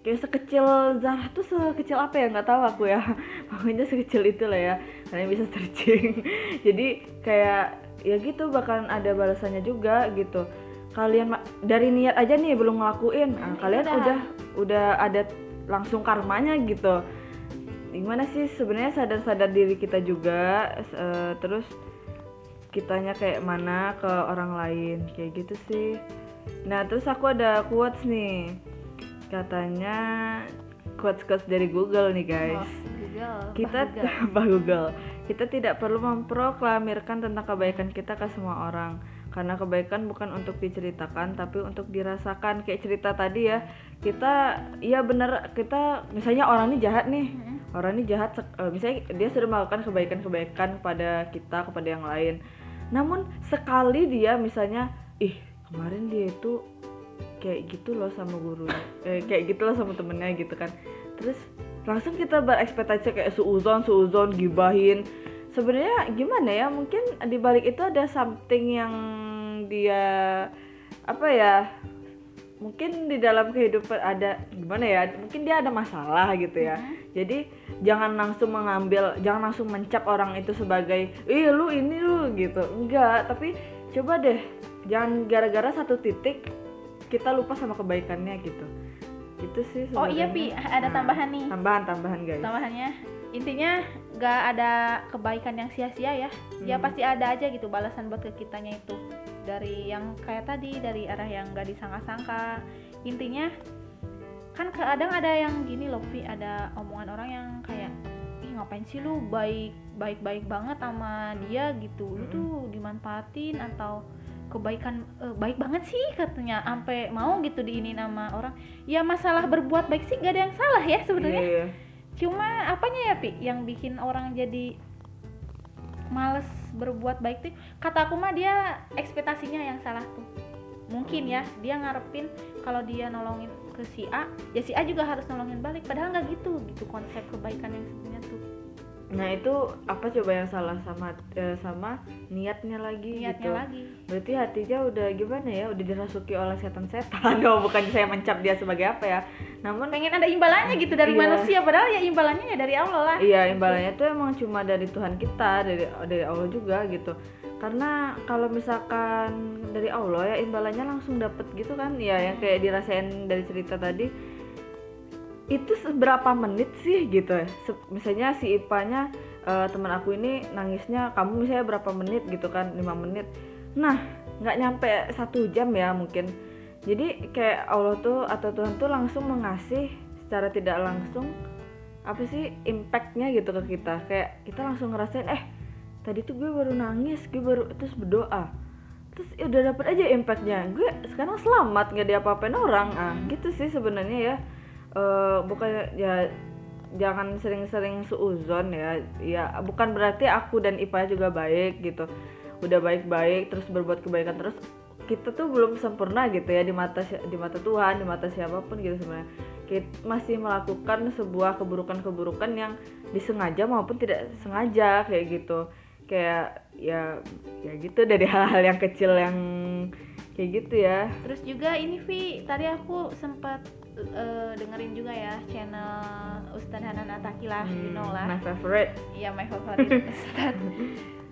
Speaker 1: kayak sekecil zarah tuh sekecil apa ya? Nggak tahu aku ya. Pokoknya sekecil itu lah ya. Kalian bisa searching. Jadi kayak ya gitu bakalan ada balasannya juga gitu. Kalian dari niat aja nih belum ngelakuin. Nah,
Speaker 2: Hmm,
Speaker 1: kalian
Speaker 2: itu dah.
Speaker 1: udah udah ada langsung karmanya gitu. Gimana sih sebenarnya sadar-sadar diri kita juga eh, terus kitanya kayak mana ke orang lain? Kayak gitu sih. Nah terus aku ada quotes nih katanya quotes quotes dari Google nih guys.
Speaker 2: Oh, Google.
Speaker 1: Kita
Speaker 2: Bah, Google.
Speaker 1: Kita tidak perlu memproklamirkan tentang kebaikan kita ke semua orang. Karena kebaikan bukan untuk diceritakan tapi untuk dirasakan. Kayak cerita tadi ya kita iya bener kita misalnya orang ini jahat nih.
Speaker 2: Mm-mm.
Speaker 1: orang ini jahat eh, misalnya dia sudah melakukan kebaikan-kebaikan kepada kita kepada yang lain. Namun sekali dia misalnya ih kemarin dia itu kayak gitu loh sama guru eh, kayak gitu loh sama temennya gitu kan. Terus langsung kita berekspektasi kayak suuzon suuzon gibahin. Sebenarnya gimana ya mungkin di balik itu ada something yang dia apa ya mungkin di dalam kehidupan ada gimana ya mungkin dia ada masalah gitu ya.
Speaker 2: Mhm.
Speaker 1: jadi jangan langsung mengambil jangan langsung mencap orang itu sebagai ih lu ini lu gitu. Enggak tapi coba deh jangan gara-gara satu titik kita lupa sama kebaikannya gitu itu sih
Speaker 2: Oh iya. Pi, ada
Speaker 1: Nah,
Speaker 2: tambahan nih.
Speaker 1: tambahan tambahan guys
Speaker 2: Tambahannya intinya nggak ada kebaikan yang sia-sia ya. Ya
Speaker 1: Hmm.
Speaker 2: pasti ada aja gitu balasan buat ke kitanya itu. Dari yang kayak tadi dari arah yang nggak disangka-sangka. Intinya kan kadang ada yang gini loh Pi, ada omongan orang yang kayak ih ngapain sih lu baik baik baik banget sama dia gitu lu
Speaker 1: Mm-mm.
Speaker 2: tuh dimanfaatin atau kebaikan eh, baik banget sih katanya. Sampai mau gitu diinin sama orang. Ya masalah berbuat baik sih gak ada yang salah ya sebenarnya.
Speaker 1: Iya, iya.
Speaker 2: cuma apanya ya pi? Yang bikin orang jadi males berbuat baik tuh? Kata aku mah dia ekspektasinya yang salah tuh. Mungkin ya dia ngarepin kalau dia nolongin ke si A ya si A juga harus nolongin balik. Padahal nggak gitu gitu konsep kebaikan yang sebenarnya tuh
Speaker 1: nah itu apa coba yang salah sama eh, sama niatnya lagi
Speaker 2: niatnya
Speaker 1: gitu
Speaker 2: lagi.
Speaker 1: Berarti hatinya udah gimana ya? Udah dirasuki oleh setan-setan. Oh bukan saya mencap dia sebagai apa ya? Namun
Speaker 2: pengen ada imbalannya gitu dari
Speaker 1: Iya.
Speaker 2: manusia. Padahal ya imbalannya ya dari Allah lah.
Speaker 1: Iya imbalannya tuh emang cuma dari Tuhan kita dari dari Allah juga gitu. Karena kalau misalkan dari Allah ya imbalannya langsung dapet gitu kan. Ya yang kayak dirasain dari cerita tadi itu seberapa menit sih gitu? Se- misalnya si Ipanya eh, teman aku ini nangisnya kamu misalnya berapa menit? gitu kan lima menit. Nah nggak nyampe satu jam ya mungkin. Jadi kayak Allah tuh atau Tuhan tuh langsung mengasih secara tidak langsung apa sih impactnya gitu ke kita. Kayak kita langsung ngerasain eh tadi tuh gue baru nangis gue baru terus berdoa. Terus ya udah dapet aja impactnya. Gue sekarang selamat nggak diapa-apain orang. Ah gitu sih sebenarnya ya Eh bukan ya jangan sering-sering suuzon ya. Ya bukan berarti aku dan Ipa juga baik gitu. Udah baik-baik terus berbuat kebaikan terus kita tuh belum sempurna gitu ya di mata di mata Tuhan di mata siapa pun gitu sebenarnya. Kita masih melakukan sebuah keburukan-keburukan yang disengaja maupun tidak sengaja kayak gitu. Kayak ya ya gitu dari hal-hal yang kecil yang kayak gitu ya.
Speaker 2: Terus juga ini Vi tadi aku sempat eh, dengerin juga ya channel Ustadz Hanan Ataki lah you know lah.
Speaker 1: my favorite.
Speaker 2: Iya my favorite Ustadz.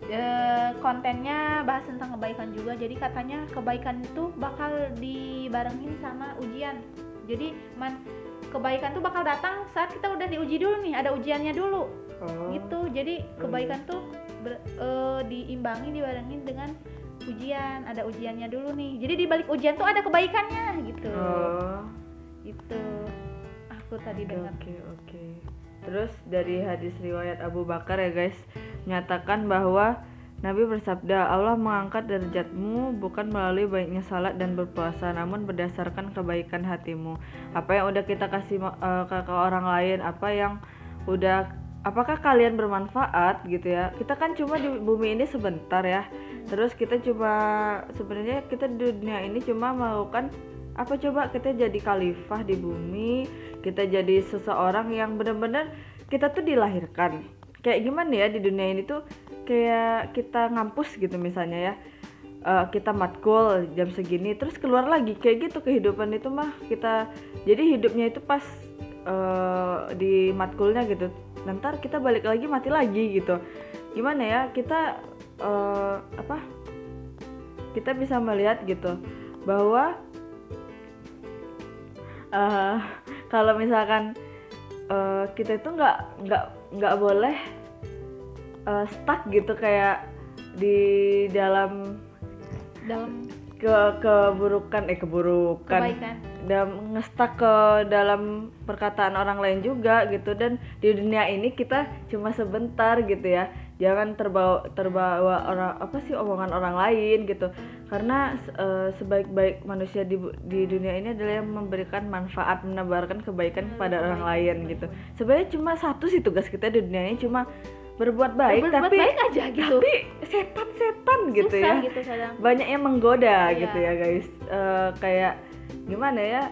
Speaker 2: Eh, kontennya bahas tentang kebaikan juga jadi katanya kebaikan itu bakal dibarengin sama ujian. Jadi man kebaikan tuh bakal datang saat kita udah diuji dulu nih ada ujiannya dulu.
Speaker 1: Oh.
Speaker 2: gitu. Jadi kebaikan tuh ber- eh, diimbangi dibarengin dengan ujian ada ujiannya dulu nih. Jadi di balik ujian tuh ada kebaikannya gitu.
Speaker 1: Oh
Speaker 2: gitu aku tadi
Speaker 1: Oke
Speaker 2: dengar
Speaker 1: oke oke. Terus dari hadis riwayat Abu Bakar ya guys, menyatakan bahwa Nabi bersabda, Allah mengangkat derajatmu bukan melalui baiknya salat dan berpuasa, namun berdasarkan kebaikan hatimu. Apa yang udah kita kasih eh, ke, ke orang lain, apa yang udah apakah kalian bermanfaat gitu ya kita kan cuma di bumi ini sebentar ya terus kita cuma sebenarnya kita di dunia ini cuma melakukan apa coba kita jadi khalifah di bumi kita jadi seseorang yang benar-benar kita tuh dilahirkan. Kayak gimana ya di dunia ini tuh? Kayak kita ngampus gitu misalnya ya. Eh, kita matkul jam segini terus keluar lagi. Kayak gitu kehidupan itu mah kita jadi hidupnya itu pas eh, di matkulnya gitu. Nanti kita balik lagi mati lagi gitu. Gimana ya? Kita eh, apa? Kita bisa melihat gitu bahwa eh, kalau misalkan eh, kita itu nggak nggak nggak boleh eh, stuck gitu kayak di dalam
Speaker 2: dalam
Speaker 1: ke keburukan eh keburukan.
Speaker 2: Kebaikan.
Speaker 1: Dan ngestak ke dalam perkataan orang lain juga gitu. Dan di dunia ini kita cuma sebentar gitu ya jangan terbawa terbawa orang apa sih omongan orang lain gitu. Karena eh, sebaik-baik manusia di di dunia ini adalah yang memberikan manfaat menebarkan kebaikan kepada orang lain gitu. sebenarnya cuma satu sih tugas kita di dunia ini cuma berbuat baik
Speaker 2: berbuat
Speaker 1: tapi
Speaker 2: baik aja gitu.
Speaker 1: tapi setan-setan gitu
Speaker 2: Susah
Speaker 1: ya.
Speaker 2: gitu kadang
Speaker 1: banyak yang menggoda
Speaker 2: Iya.
Speaker 1: gitu ya guys. Eh, kayak gimana ya?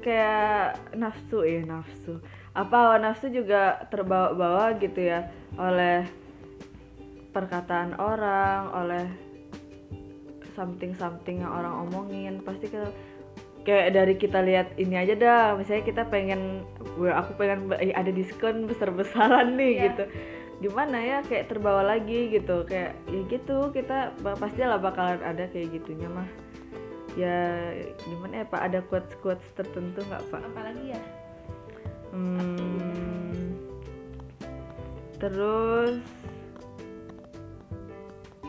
Speaker 1: Kayak nafsu ya nafsu apa hawa nafsu juga terbawa-bawa gitu ya oleh perkataan orang oleh something something yang orang omongin. Pasti kita kayak dari kita lihat ini aja dah. Misalnya kita pengen gue aku pengen eh, ada diskon besar-besaran nih
Speaker 2: Iya.
Speaker 1: gitu. Gimana ya kayak terbawa lagi gitu. Kayak ya gitu kita ba- pastilah bakalan ada kayak gitunya mah. Ya gimana ya pak? Ada quotes quotes tertentu nggak pak?
Speaker 2: Apalagi ya
Speaker 1: Hmm, terus,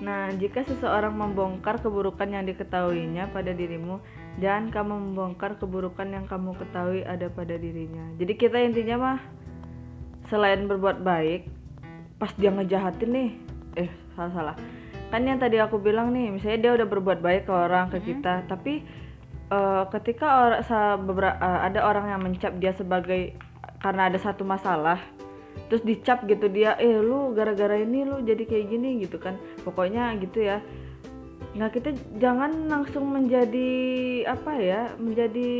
Speaker 1: nah jika seseorang membongkar keburukan yang diketahuinya pada dirimu, jangan kamu membongkar keburukan yang kamu ketahui ada pada dirinya. Jadi kita intinya mah selain berbuat baik, pas dia ngejahatin nih, eh salah salah. Kan yang tadi aku bilang nih, misalnya dia udah berbuat baik ke orang ke kita, tapi eh, ketika orang beberapa ada orang yang mencap dia sebagai karena ada satu masalah terus dicap gitu dia eh lu gara-gara ini lu jadi kayak gini gitu kan. Pokoknya gitu ya. Nah kita jangan langsung menjadi apa ya menjadi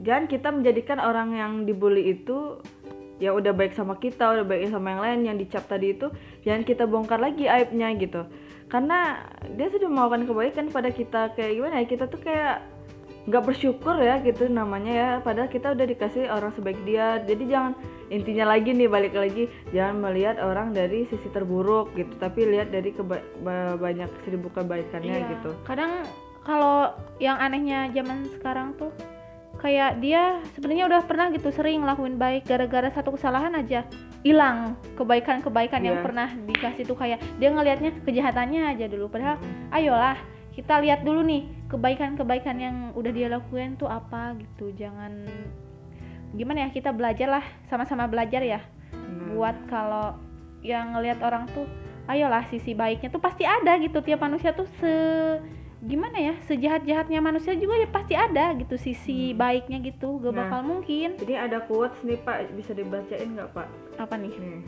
Speaker 1: jangan kita menjadikan orang yang dibully itu ya udah baik sama kita udah baik sama yang lain yang dicap tadi itu jangan kita bongkar lagi aibnya gitu. Karena dia sudah melakukan kebaikan pada kita kayak gimana ya kita tuh kayak nggak bersyukur ya gitu namanya ya. Padahal kita udah dikasih orang sebaik dia. Jadi jangan intinya lagi nih balik lagi jangan melihat orang dari sisi terburuk gitu tapi lihat dari keba- ba- banyak seribu kebaikannya
Speaker 2: Iya.
Speaker 1: gitu.
Speaker 2: Kadang kalau yang anehnya zaman sekarang tuh kayak dia sebenarnya udah pernah gitu sering ngelakuin baik gara-gara satu kesalahan aja hilang kebaikan-kebaikan yang
Speaker 1: Iya.
Speaker 2: pernah dikasih tuh kayak dia ngelihatnya kejahatannya aja dulu. Padahal ayolah kita lihat dulu nih kebaikan-kebaikan yang udah dia lakuin tuh apa gitu. Jangan gimana ya kita belajar lah sama-sama belajar ya.
Speaker 1: Nah,
Speaker 2: buat kalau yang ngelihat orang tuh ayolah sisi baiknya tuh pasti ada gitu. Tiap manusia tuh se gimana ya sejahat jahatnya manusia juga ya pasti ada gitu sisi
Speaker 1: Hmm.
Speaker 2: baiknya gitu. Gak
Speaker 1: Nah.
Speaker 2: bakal mungkin.
Speaker 1: jadi ada quotes nih pak. Bisa dibacain nggak pak?
Speaker 2: Apa nih?
Speaker 1: Nih.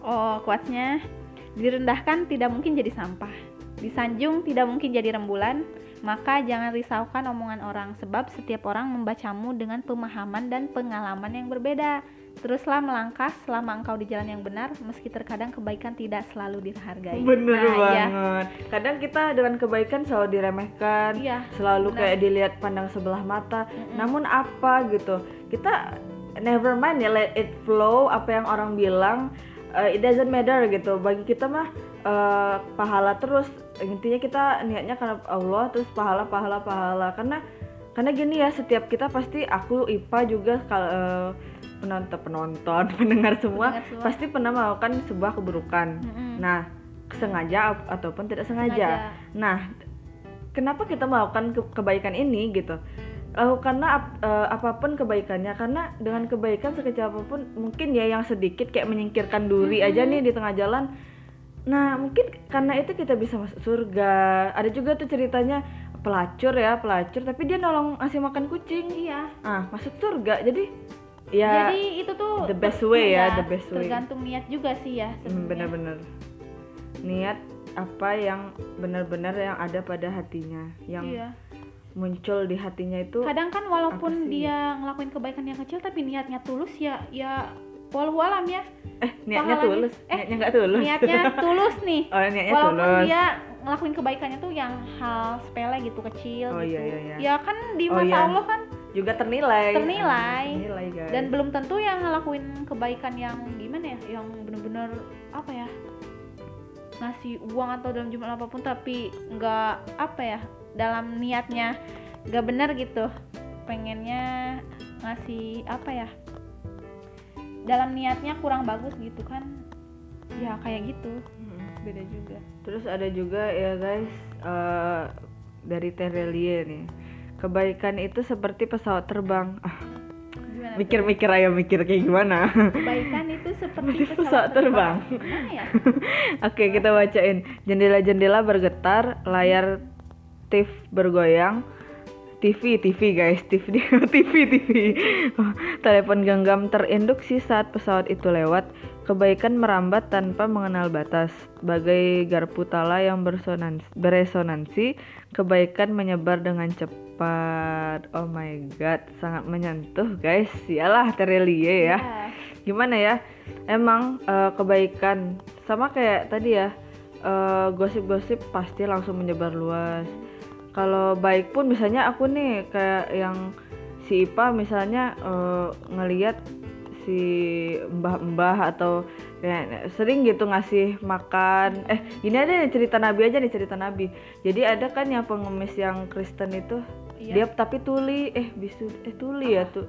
Speaker 2: Oh quotesnya direndahkan tidak mungkin jadi sampah disanjung tidak mungkin jadi rembulan maka jangan risaukan omongan orang sebab setiap orang membacamu dengan pemahaman dan pengalaman yang berbeda teruslah melangkah selama engkau di jalan yang benar meski terkadang kebaikan tidak selalu dihargai
Speaker 1: bener
Speaker 2: Nah, iya.
Speaker 1: banget kadang kita dengan kebaikan selalu diremehkan
Speaker 2: Iya,
Speaker 1: selalu
Speaker 2: benar.
Speaker 1: kayak dilihat pandang sebelah mata
Speaker 2: Mm-mm.
Speaker 1: namun apa gitu kita never mind ya let it flow apa yang orang bilang uh, it doesn't matter gitu bagi kita mah uh, pahala terus intinya kita niatnya karena Allah terus pahala pahala pahala karena karena gini ya setiap kita pasti aku IPA juga kalau uh, penonton penonton pendengar semua
Speaker 2: Pendengar semua.
Speaker 1: pasti pernah melakukan sebuah keburukan
Speaker 2: Mm-mm.
Speaker 1: nah sengaja ataupun tidak sengaja Nah, kenapa kita melakukan ke- kebaikan ini gitu? Lakukanlah ap- eh, apa pun kebaikannya karena dengan kebaikan sekecil apa pun mungkin ya yang sedikit kayak menyingkirkan duri aja nih di tengah jalan. Nah, mungkin karena itu kita bisa masuk surga. Ada juga tuh ceritanya pelacur ya, pelacur tapi dia nolong ngasih makan kucing.
Speaker 2: iya
Speaker 1: Ah, masuk surga. Jadi ya
Speaker 2: Jadi itu tuh
Speaker 1: the best way ya,
Speaker 2: iya,
Speaker 1: the best way.
Speaker 2: Tergantung niat juga sih ya.
Speaker 1: hmm,
Speaker 2: sebenarnya.
Speaker 1: bener-bener niat apa yang benar-benar yang ada pada hatinya yang
Speaker 2: Iya.
Speaker 1: muncul di hatinya itu
Speaker 2: Kadang kan walaupun dia ngelakuin kebaikan yang kecil tapi niatnya tulus ya ya walau ya.
Speaker 1: eh niatnya
Speaker 2: pahalanya-
Speaker 1: tulus
Speaker 2: eh,
Speaker 1: niatnya nggak tulus
Speaker 2: Niatnya tulus nih.
Speaker 1: oh niatnya
Speaker 2: walaupun
Speaker 1: tulus
Speaker 2: dia ngelakuin kebaikannya tuh yang hal sepele gitu kecil
Speaker 1: Oh,
Speaker 2: gitu.
Speaker 1: iya, iya, iya.
Speaker 2: Ya kan di
Speaker 1: Oh,
Speaker 2: mata
Speaker 1: iya.
Speaker 2: Allah kan
Speaker 1: juga ternilai
Speaker 2: Ternilai.
Speaker 1: Ah, ternilai guys
Speaker 2: dan belum tentu yang ngelakuin kebaikan yang gimana ya yang bener-bener apa ya ngasih uang atau dalam jumlah apa pun tapi nggak apa ya dalam niatnya nggak benar gitu pengennya ngasih apa ya dalam niatnya kurang bagus gitu kan ya kayak gitu
Speaker 1: Hmm.
Speaker 2: beda juga
Speaker 1: Terus ada juga ya guys eh, dari Terelie nih. Kebaikan itu seperti pesawat terbang. Ah, mikir-mikir ayo mikir kayak gimana.
Speaker 2: kebaikan itu seperti
Speaker 1: Seperti pesawat terbang.
Speaker 2: Gimana ya
Speaker 1: Oke, kita bacain. Jendela-jendela bergetar, layar TV bergoyang. TV, TV guys, TV, TV, TV. Telepon genggam terinduksi saat pesawat itu lewat. Kebaikan merambat tanpa mengenal batas. Bagai garpu tala yang beresonansi, kebaikan menyebar dengan cepat. Oh my god, sangat menyentuh guys. Yalah, Terelie ya gimana ya emang eh, kebaikan sama kayak tadi ya eh, gosip-gosip pasti langsung menyebar luas kalau baik pun misalnya aku nih kayak yang si Ipa misalnya eh, ngeliat si mbah-mbah atau ya, sering gitu ngasih makan eh gini aja nih cerita Nabi aja nih cerita Nabi jadi ada kan yang pengemis yang Kristen itu
Speaker 2: Iya.
Speaker 1: dia tapi tuli eh bisu eh tuli ya tuh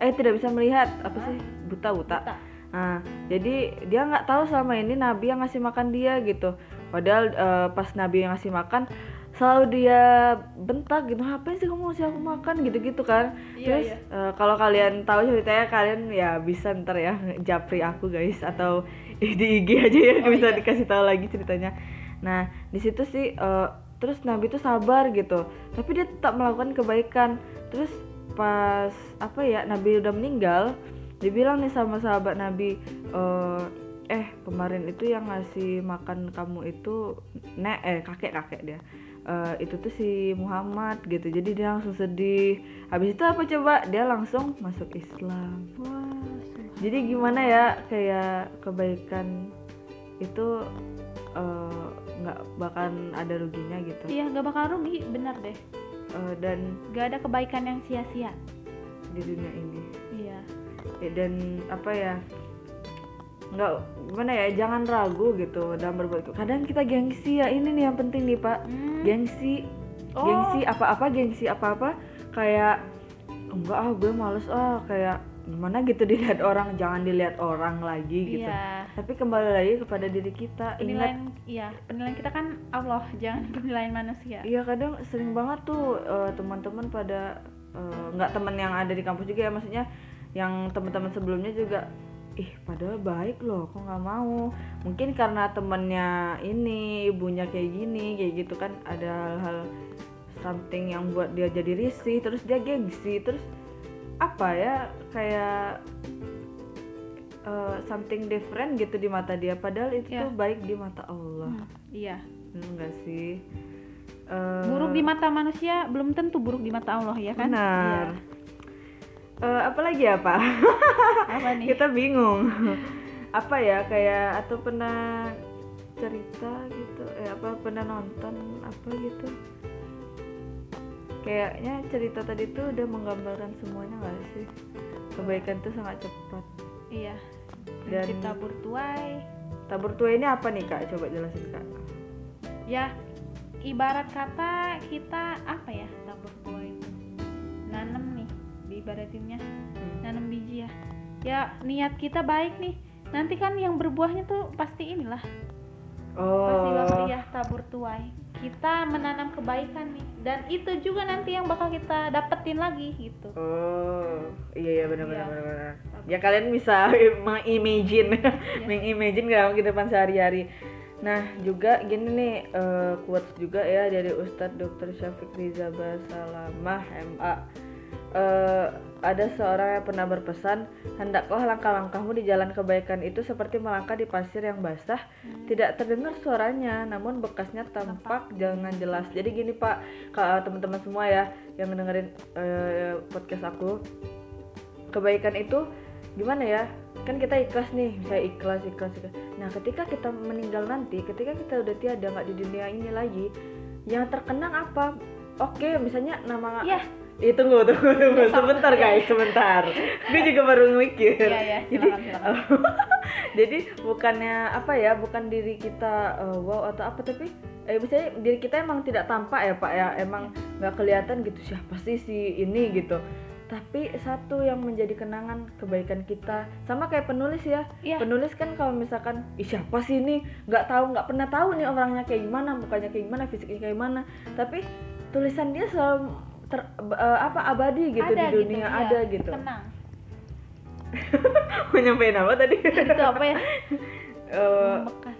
Speaker 1: eh tidak bisa melihat apa sih buta buta
Speaker 2: Buta.
Speaker 1: Nah, jadi dia nggak tahu selama ini Nabi yang ngasih makan dia gitu. Padahal eh, pas Nabi yang ngasih makan, selalu dia bentak gitu. Ngapain sih kamu ngasih aku makan gitu-gitu kan?
Speaker 2: Iya,
Speaker 1: Terus
Speaker 2: iya.
Speaker 1: eh, kalau kalian tahu ceritanya kalian ya bisa ntar ya japri aku guys atau di IG aja ya
Speaker 2: Oh,
Speaker 1: bisa
Speaker 2: iya.
Speaker 1: dikasih tahu lagi ceritanya. Nah, di situ sih eh, terus Nabi tuh sabar gitu. Tapi dia tetap melakukan kebaikan. Terus pas apa ya Nabi udah meninggal, dibilang nih sama sahabat Nabi eh eh kemarin itu yang ngasih makan kamu itu nek eh kakek kakek dia Eh, itu tuh si Muhammad gitu. Jadi dia langsung sedih. Habis itu apa coba? Dia langsung masuk Islam.
Speaker 2: Wah,
Speaker 1: jadi gimana ya? Kayak kebaikan itu eh, nggak bakalan ada ruginya gitu.
Speaker 2: Iya, nggak bakal rugi, bener deh.
Speaker 1: Eh, dan
Speaker 2: Gak ada kebaikan yang sia-sia.
Speaker 1: di dunia ini.
Speaker 2: Iya.
Speaker 1: Ya, dan apa ya nggak gimana ya jangan ragu gitu dalam berbuat kadang kita gengsi ya ini nih yang penting nih pak
Speaker 2: Hmm.
Speaker 1: gengsi
Speaker 2: Oh.
Speaker 1: gengsi apa-apa gengsi apa-apa kayak enggak ah gue males ah kayak gimana gitu dilihat orang jangan dilihat orang lagi gitu
Speaker 2: Iya.
Speaker 1: tapi kembali lagi kepada diri kita ingat
Speaker 2: Penilaian, iya, penilaian kita kan Allah, jangan penilaian manusia.
Speaker 1: iya kadang sering banget tuh eh, teman-teman pada eh, nggak teman yang ada di kampus juga ya maksudnya yang teman-teman sebelumnya juga ih padahal baik loh kok nggak mau mungkin karena temennya ini ibunya kayak gini kayak gitu kan ada hal-hal something yang buat dia jadi risih terus dia gengsi terus apa ya kayak eh, something different gitu di mata dia padahal itu
Speaker 2: Ya.
Speaker 1: tuh baik di mata Allah
Speaker 2: Hmm, iya.
Speaker 1: Bener nggak sih Eh,
Speaker 2: Buruk di mata manusia belum tentu buruk di mata Allah ya kan?
Speaker 1: benar
Speaker 2: Iya.
Speaker 1: Eh, apa lagi ya pak
Speaker 2: Apa nih?
Speaker 1: kita bingung apa ya kayak atau pernah cerita gitu eh apa pernah nonton apa gitu kayaknya cerita tadi tuh udah menggambarkan semuanya nggak sih kebaikan tuh sangat cepat
Speaker 2: Iya.
Speaker 1: Dan-
Speaker 2: tabur tuai.
Speaker 1: tabur tua ini apa nih kak coba jelasin kak
Speaker 2: Ya, ibarat kata kita apa ya tabur tuai itu?
Speaker 1: Hmm.
Speaker 2: nanam biji ya. Ya niat kita baik nih. Nanti kan yang berbuahnya tuh pasti inilah pasti
Speaker 1: oh
Speaker 2: bakal ya tabur tuai kita menanam kebaikan nih dan itu juga nanti yang bakal kita dapetin lagi gitu
Speaker 1: Oh, iya iya benar benar
Speaker 2: Iya.
Speaker 1: benar. Ya kalian bisa mengimagine,
Speaker 2: Iya.
Speaker 1: mengimagine dalam kehidupan sehari-hari. Nah juga gini nih eh, quotes juga ya dari Ustadz Dr. Syafiq Riza Basalamah MA. Eh, ada seorang yang pernah berpesan hendaklah langkah-langkahmu di jalan kebaikan itu seperti melangkah di pasir yang basah.
Speaker 2: Hmm.
Speaker 1: tidak terdengar suaranya namun bekasnya tampak jangan jelas. Jadi gini pak ka- teman-teman semua ya yang dengerin eh, podcast aku. Kebaikan itu gimana ya? Kan kita ikhlas nih saya ikhlas ikhlas ikhlas. Nah ketika kita meninggal nanti ketika kita udah tiada nggak di dunia ini lagi yang terkenang apa? Oke misalnya nama
Speaker 2: Iya.
Speaker 1: Ih, tunggu tunggu tunggu.
Speaker 2: Ya, sama.
Speaker 1: sebentar guys sebentar. Gue juga baru mikir.
Speaker 2: Iya, iya,
Speaker 1: jadi
Speaker 2: silakan,
Speaker 1: jadi bukannya apa ya bukan diri kita eh, wow atau apa tapi eh misalnya diri kita emang tidak tampak ya pak ya. Emang nggak kelihatan gitu siapa sih si ini gitu. Tapi satu yang menjadi kenangan kebaikan kita sama kayak penulis ya.
Speaker 2: Iya.
Speaker 1: penulis kan kalau misalkan Ih, siapa sih ini? Nggak tahu nggak pernah tahu nih orangnya kayak gimana mukanya kayak gimana fisiknya kayak gimana. Tapi tulisan dia selalu ter, eh, apa abadi gitu
Speaker 2: ada
Speaker 1: di dunia
Speaker 2: gitu,
Speaker 1: ada gitu.
Speaker 2: Tenang.
Speaker 1: Mau nyampein apa tadi?
Speaker 2: Itu apa ya? Bekas.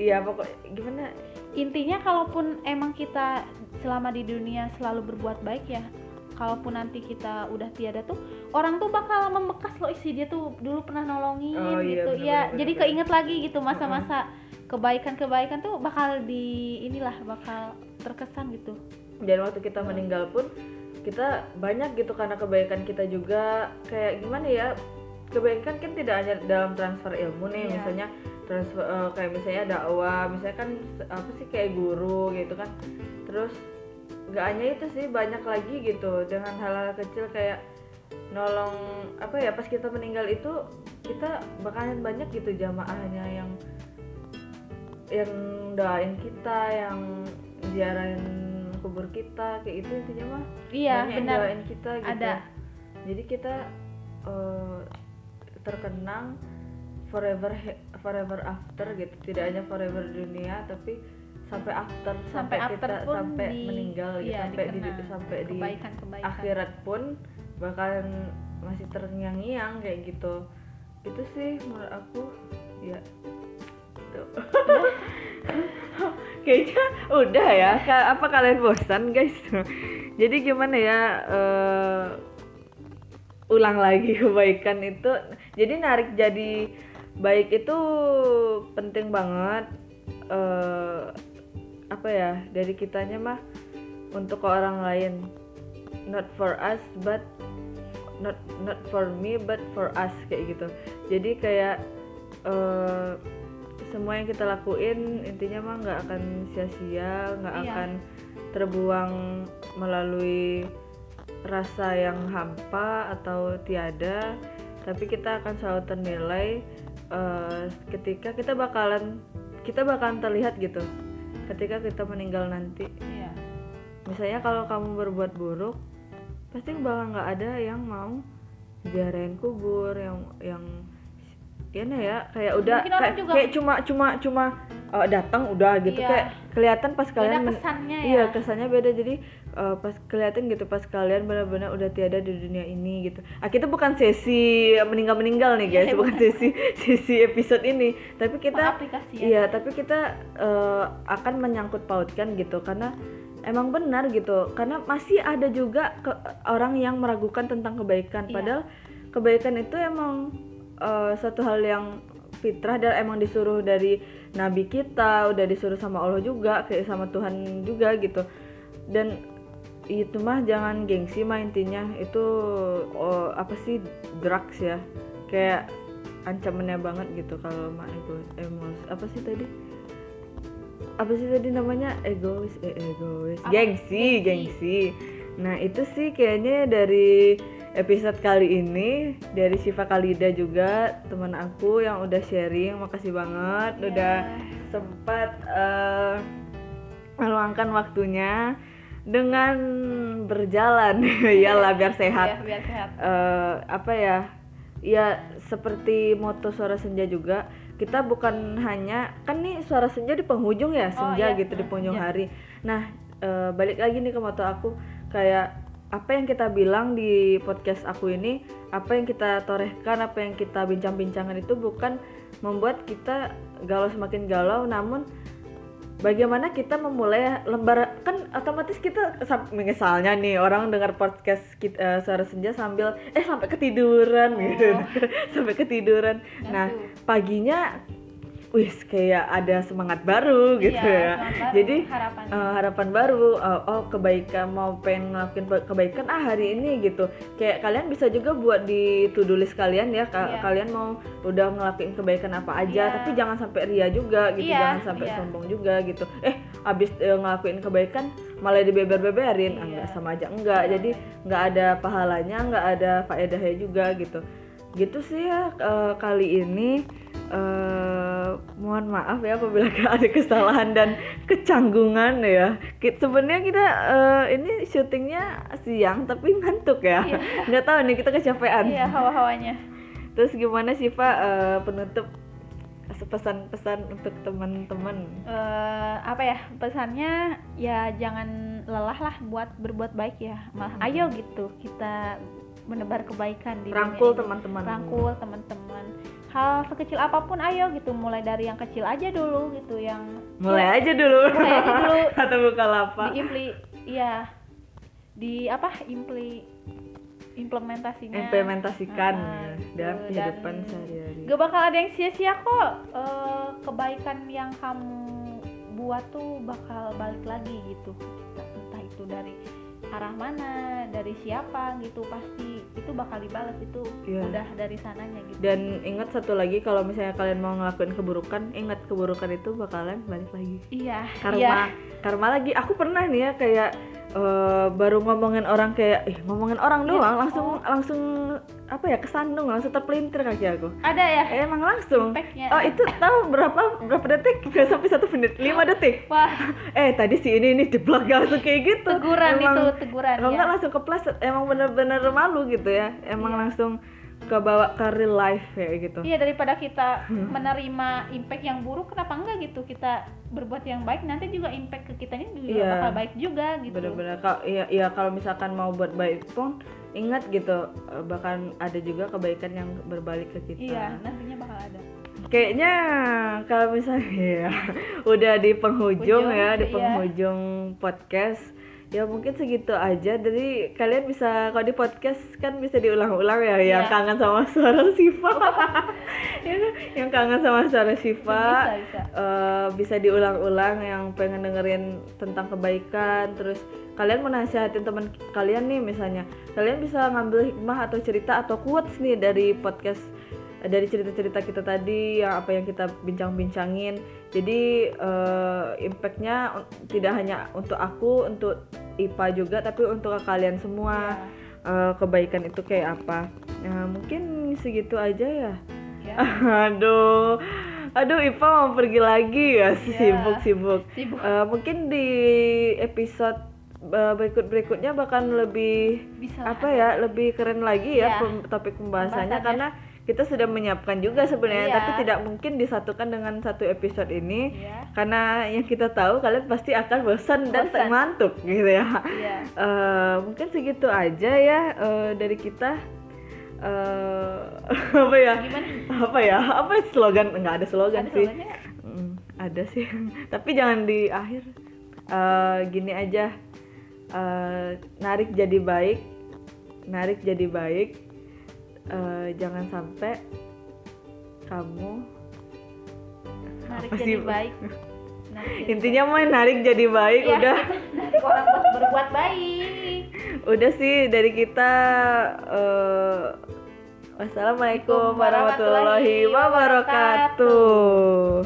Speaker 1: iya pokok gimana?
Speaker 2: Intinya kalaupun emang kita selama di dunia selalu berbuat baik ya kalaupun nanti kita udah tiada tuh orang tuh bakal membekas loh isi dia tuh dulu pernah nolongin
Speaker 1: Oh, iya,
Speaker 2: gitu.
Speaker 1: bener,
Speaker 2: ya
Speaker 1: bener,
Speaker 2: jadi
Speaker 1: bener.
Speaker 2: keinget lagi gitu masa-masa kebaikan-kebaikan tuh bakal di inilah bakal terkesan gitu
Speaker 1: dan waktu kita meninggal pun kita banyak gitu karena kebaikan kita juga kayak gimana ya kebaikan kan tidak hanya dalam transfer ilmu nih
Speaker 2: Iya.
Speaker 1: misalnya transfer eh, kayak misalnya dakwah misalnya kan apa sih kayak guru gitu kan terus nggak hanya itu sih banyak lagi gitu dengan hal-hal kecil kayak nolong apa ya pas kita meninggal itu kita bakalan banyak gitu jamaahnya yang yang doain kita yang ziarahin kubur kita kayak itu intinya mah.
Speaker 2: Iya
Speaker 1: banyak
Speaker 2: benar.
Speaker 1: kita gitu.
Speaker 2: Ada.
Speaker 1: Jadi kita eh, terkenang forever forever after gitu. Tidak hanya forever dunia tapi sampai after
Speaker 2: sampai after
Speaker 1: kita
Speaker 2: pun
Speaker 1: sampai
Speaker 2: di,
Speaker 1: meninggal gitu.
Speaker 2: iya,
Speaker 1: sampai di
Speaker 2: dikenang
Speaker 1: sampai di
Speaker 2: kebaikan-kebaikan.
Speaker 1: akhirat pun bakalan masih terngiang-ngiang kayak gitu. Itu sih menurut aku ya Tuh. kayaknya udah ya. Apa kalian bosan guys? Jadi gimana ya eh, ulang lagi kebaikan itu. Jadi narik jadi baik itu penting banget eh, apa ya dari kitanya mah untuk ke orang lain. Not for us but not not for me but for us kayak gitu. Jadi kayak eh, semua yang kita lakuin intinya mah nggak akan sia-sia nggak
Speaker 2: Iya.
Speaker 1: akan terbuang melalui rasa yang hampa atau tiada tapi kita akan selalu ternilai eh, ketika kita bakalan kita bakalan terlihat gitu ketika kita meninggal nanti
Speaker 2: iya
Speaker 1: misalnya kalau kamu berbuat buruk pasti bakal nggak ada yang mau ziarahin kubur yang yang ya nah ya kayak udah kayak,
Speaker 2: juga-
Speaker 1: kayak cuma cuma cuma eh, datang udah gitu.
Speaker 2: Iya.
Speaker 1: kayak kelihatan pas
Speaker 2: beda
Speaker 1: kalian men-
Speaker 2: kesannya ya.
Speaker 1: iya kesannya beda. Jadi eh, pas kelihatan gitu pas kalian benar-benar udah tiada di dunia ini gitu. Ah kita bukan sesi meninggal meninggal nih guys.
Speaker 2: Iya,
Speaker 1: bukan sesi sesi episode ini. Tapi kita
Speaker 2: aplikasi
Speaker 1: Iya, tapi kita eh, akan menyangkut pautkan gitu. Karena emang benar gitu. Karena masih ada juga ke- orang yang meragukan tentang kebaikan.
Speaker 2: Iya.
Speaker 1: padahal kebaikan itu emang eh, satu hal yang fitrah dan emang disuruh dari nabi kita, udah disuruh sama Allah juga, kayak sama Tuhan juga gitu. Dan itu mah jangan gengsi mah intinya. Itu oh, apa sih drugs ya. Kayak ancamannya banget gitu kalau mah ego emos apa sih tadi? Apa sih tadi namanya? Egois eh, egois. Gengsi
Speaker 2: Gengsi.
Speaker 1: gengsi. Nah itu sih kayaknya dari episode kali ini dari Siva Kalida juga teman aku yang udah sharing. Makasih banget
Speaker 2: Iya.
Speaker 1: udah sempat eh, meluangkan waktunya dengan berjalan. Ya biar sehat.
Speaker 2: Iya, biar sehat.
Speaker 1: Eh, apa ya? Ya seperti moto suara senja juga. Kita bukan hanya kan nih suara senja di penghujung ya senja
Speaker 2: iya,
Speaker 1: gitu di penghujung
Speaker 2: senja.
Speaker 1: hari. Nah eh, balik lagi nih ke moto aku. Kayak apa yang kita bilang di podcast aku ini apa yang kita torehkan apa yang kita bincang-bincangkan itu bukan membuat kita galau semakin galau namun bagaimana kita memulai lembar kan otomatis kita misalnya nih orang dengar podcast kita eh, suara senja sambil eh sampai ketiduran gitu.
Speaker 2: Oh.
Speaker 1: sampai ketiduran. Nah paginya wis kayak ada semangat baru gitu
Speaker 2: Iya,
Speaker 1: ya
Speaker 2: baru,
Speaker 1: jadi
Speaker 2: harapan
Speaker 1: eh, harapan baru eh, oh kebaikan mau pengen ngelakuin kebaikan ah hari ini gitu kayak kalian bisa juga buat di to do list kalian ya Ka-
Speaker 2: Iya.
Speaker 1: kalian mau udah ngelakuin kebaikan apa aja
Speaker 2: Iya.
Speaker 1: tapi jangan sampai ria juga gitu
Speaker 2: Iya,
Speaker 1: jangan sampai
Speaker 2: iya.
Speaker 1: sombong juga gitu eh abis eh, ngelakuin kebaikan malah dibeber-beberin Ah,
Speaker 2: Iya.
Speaker 1: enggak sama aja enggak
Speaker 2: Iya,
Speaker 1: jadi nggak ada pahalanya nggak ada faedahnya juga gitu gitu sih ya eh, kali ini eh mohon maaf ya apabila ada kesalahan dan kecanggungan ya. Sebenarnya kita eh, ini syutingnya siang tapi ngantuk ya.
Speaker 2: Iya.
Speaker 1: nggak tahu nih kita kecapean.
Speaker 2: Iya hawa-hawanya.
Speaker 1: Terus gimana sih Pak eh, penutup pesan-pesan untuk teman-teman?
Speaker 2: Eh apa ya pesannya ya jangan lelah lah buat berbuat baik ya. Malah
Speaker 1: Hmm.
Speaker 2: ayo gitu kita menebar kebaikan di
Speaker 1: rangkul teman-teman.
Speaker 2: Rangkul teman-teman. Hal sekecil apa pun ayo gitu mulai dari yang kecil aja dulu gitu yang
Speaker 1: mulai aja dulu.
Speaker 2: Mulai aja dulu.
Speaker 1: atau buka lapak
Speaker 2: diimpli iya. Di apa? Impli implementasinya.
Speaker 1: Implementasikan
Speaker 2: Ah,
Speaker 1: dalam
Speaker 2: gitu.
Speaker 1: kehidupan
Speaker 2: Dan
Speaker 1: sehari-hari.
Speaker 2: gak bakal ada yang sia-sia kok. Eh, kebaikan yang kamu buat tuh bakal balik lagi gitu. Entah itu dari arah mana dari siapa gitu pasti itu bakal dibalas itu
Speaker 1: Iya.
Speaker 2: udah dari sananya gitu.
Speaker 1: Dan ingat satu lagi kalau misalnya kalian mau ngelakuin keburukan ingat keburukan itu bakalan balik lagi.
Speaker 2: Iya
Speaker 1: karma.
Speaker 2: iya.
Speaker 1: Karma lagi. Aku pernah nih ya kayak eh, baru ngomongin orang kayak ih ngomongin orang
Speaker 2: Iya.
Speaker 1: doang langsung
Speaker 2: Oh.
Speaker 1: langsung apa ya kesandung langsung terpelintir kaki aku.
Speaker 2: Ada ya?
Speaker 1: Eh, emang langsung?
Speaker 2: Impactnya.
Speaker 1: Oh itu tahu berapa berapa detik? Nggak sampai satu menit lima detik.
Speaker 2: Wah.
Speaker 1: Eh tadi si ini nih jeblok langsung kayak gitu.
Speaker 2: Teguran
Speaker 1: Emang-
Speaker 2: itu teguran
Speaker 1: kalau
Speaker 2: ya
Speaker 1: nggak langsung kepleset emang bener-bener malu gitu ya. Emang
Speaker 2: Iya.
Speaker 1: langsung kebawa ke real life kayak gitu
Speaker 2: Iya daripada kita menerima impact yang buruk, kenapa enggak gitu kita berbuat yang baik nanti juga impact ke kita ini juga
Speaker 1: Iya.
Speaker 2: bakal baik juga gitu.
Speaker 1: bener-bener kalau iya iya kalau misalkan mau buat baik pun ingat gitu eh, bahkan ada juga kebaikan yang berbalik ke kita
Speaker 2: Iya nantinya bakal ada.
Speaker 1: kayaknya kalau misalnya ya, udah di penghujung
Speaker 2: Ujung,
Speaker 1: ya di
Speaker 2: iya.
Speaker 1: penghujung podcast ya mungkin segitu aja. Jadi kalian bisa kalau di podcast kan bisa diulang-ulang ya yang
Speaker 2: Iya.
Speaker 1: kangen sama suara Siva. Ya, yang kangen sama suara Siva.
Speaker 2: Bisa bisa.
Speaker 1: eh, bisa diulang-ulang yang pengen dengerin tentang kebaikan. Terus kalian menasihatin teman kalian nih misalnya. Kalian bisa ngambil hikmah atau cerita atau quotes nih dari podcast dari cerita-cerita kita tadi yang apa yang kita bincang-bincangin jadi eh, impactnya tidak hanya untuk aku untuk IPA juga tapi untuk kalian semua
Speaker 2: Iya.
Speaker 1: eh, kebaikan itu kayak apa Nah, mungkin segitu aja ya
Speaker 2: Ya.
Speaker 1: Aduh, aduh Ipa mau pergi lagi ya,
Speaker 2: Iya.
Speaker 1: sibuk sibuk.
Speaker 2: Sibuk.
Speaker 1: Eh, mungkin di episode eh, berikut berikutnya bahkan lebih
Speaker 2: Bisa
Speaker 1: apa ya, lebih keren lagi ya
Speaker 2: Iya.
Speaker 1: topik pembahasannya
Speaker 2: Pembahasannya.
Speaker 1: karena kita sudah menyiapkan juga sebenarnya,
Speaker 2: Iya.
Speaker 1: tapi tidak mungkin disatukan dengan satu episode ini
Speaker 2: Iya.
Speaker 1: karena yang kita tahu kalian pasti akan bosan dan ngantuk gitu ya.
Speaker 2: Iya.
Speaker 1: Eh, mungkin segitu aja ya eh, dari kita. Eh, apa ya?
Speaker 2: Gimana?
Speaker 1: apa ya apa slogan nggak ada slogan
Speaker 2: Ada
Speaker 1: sih
Speaker 2: slogannya?
Speaker 1: Mm, ada sih tapi jangan di akhir Eh, gini aja Eh, narik jadi baik narik jadi baik Eh, jangan sampai kamu
Speaker 2: Narik jadi
Speaker 1: sih?
Speaker 2: baik. Narik jadi
Speaker 1: intinya mah narik jadi baik
Speaker 2: Iya,
Speaker 1: udah
Speaker 2: orang buat berbuat baik.
Speaker 1: udah sih dari kita eh, wassalamualaikum
Speaker 2: warahmatullahi
Speaker 1: wabarakatuh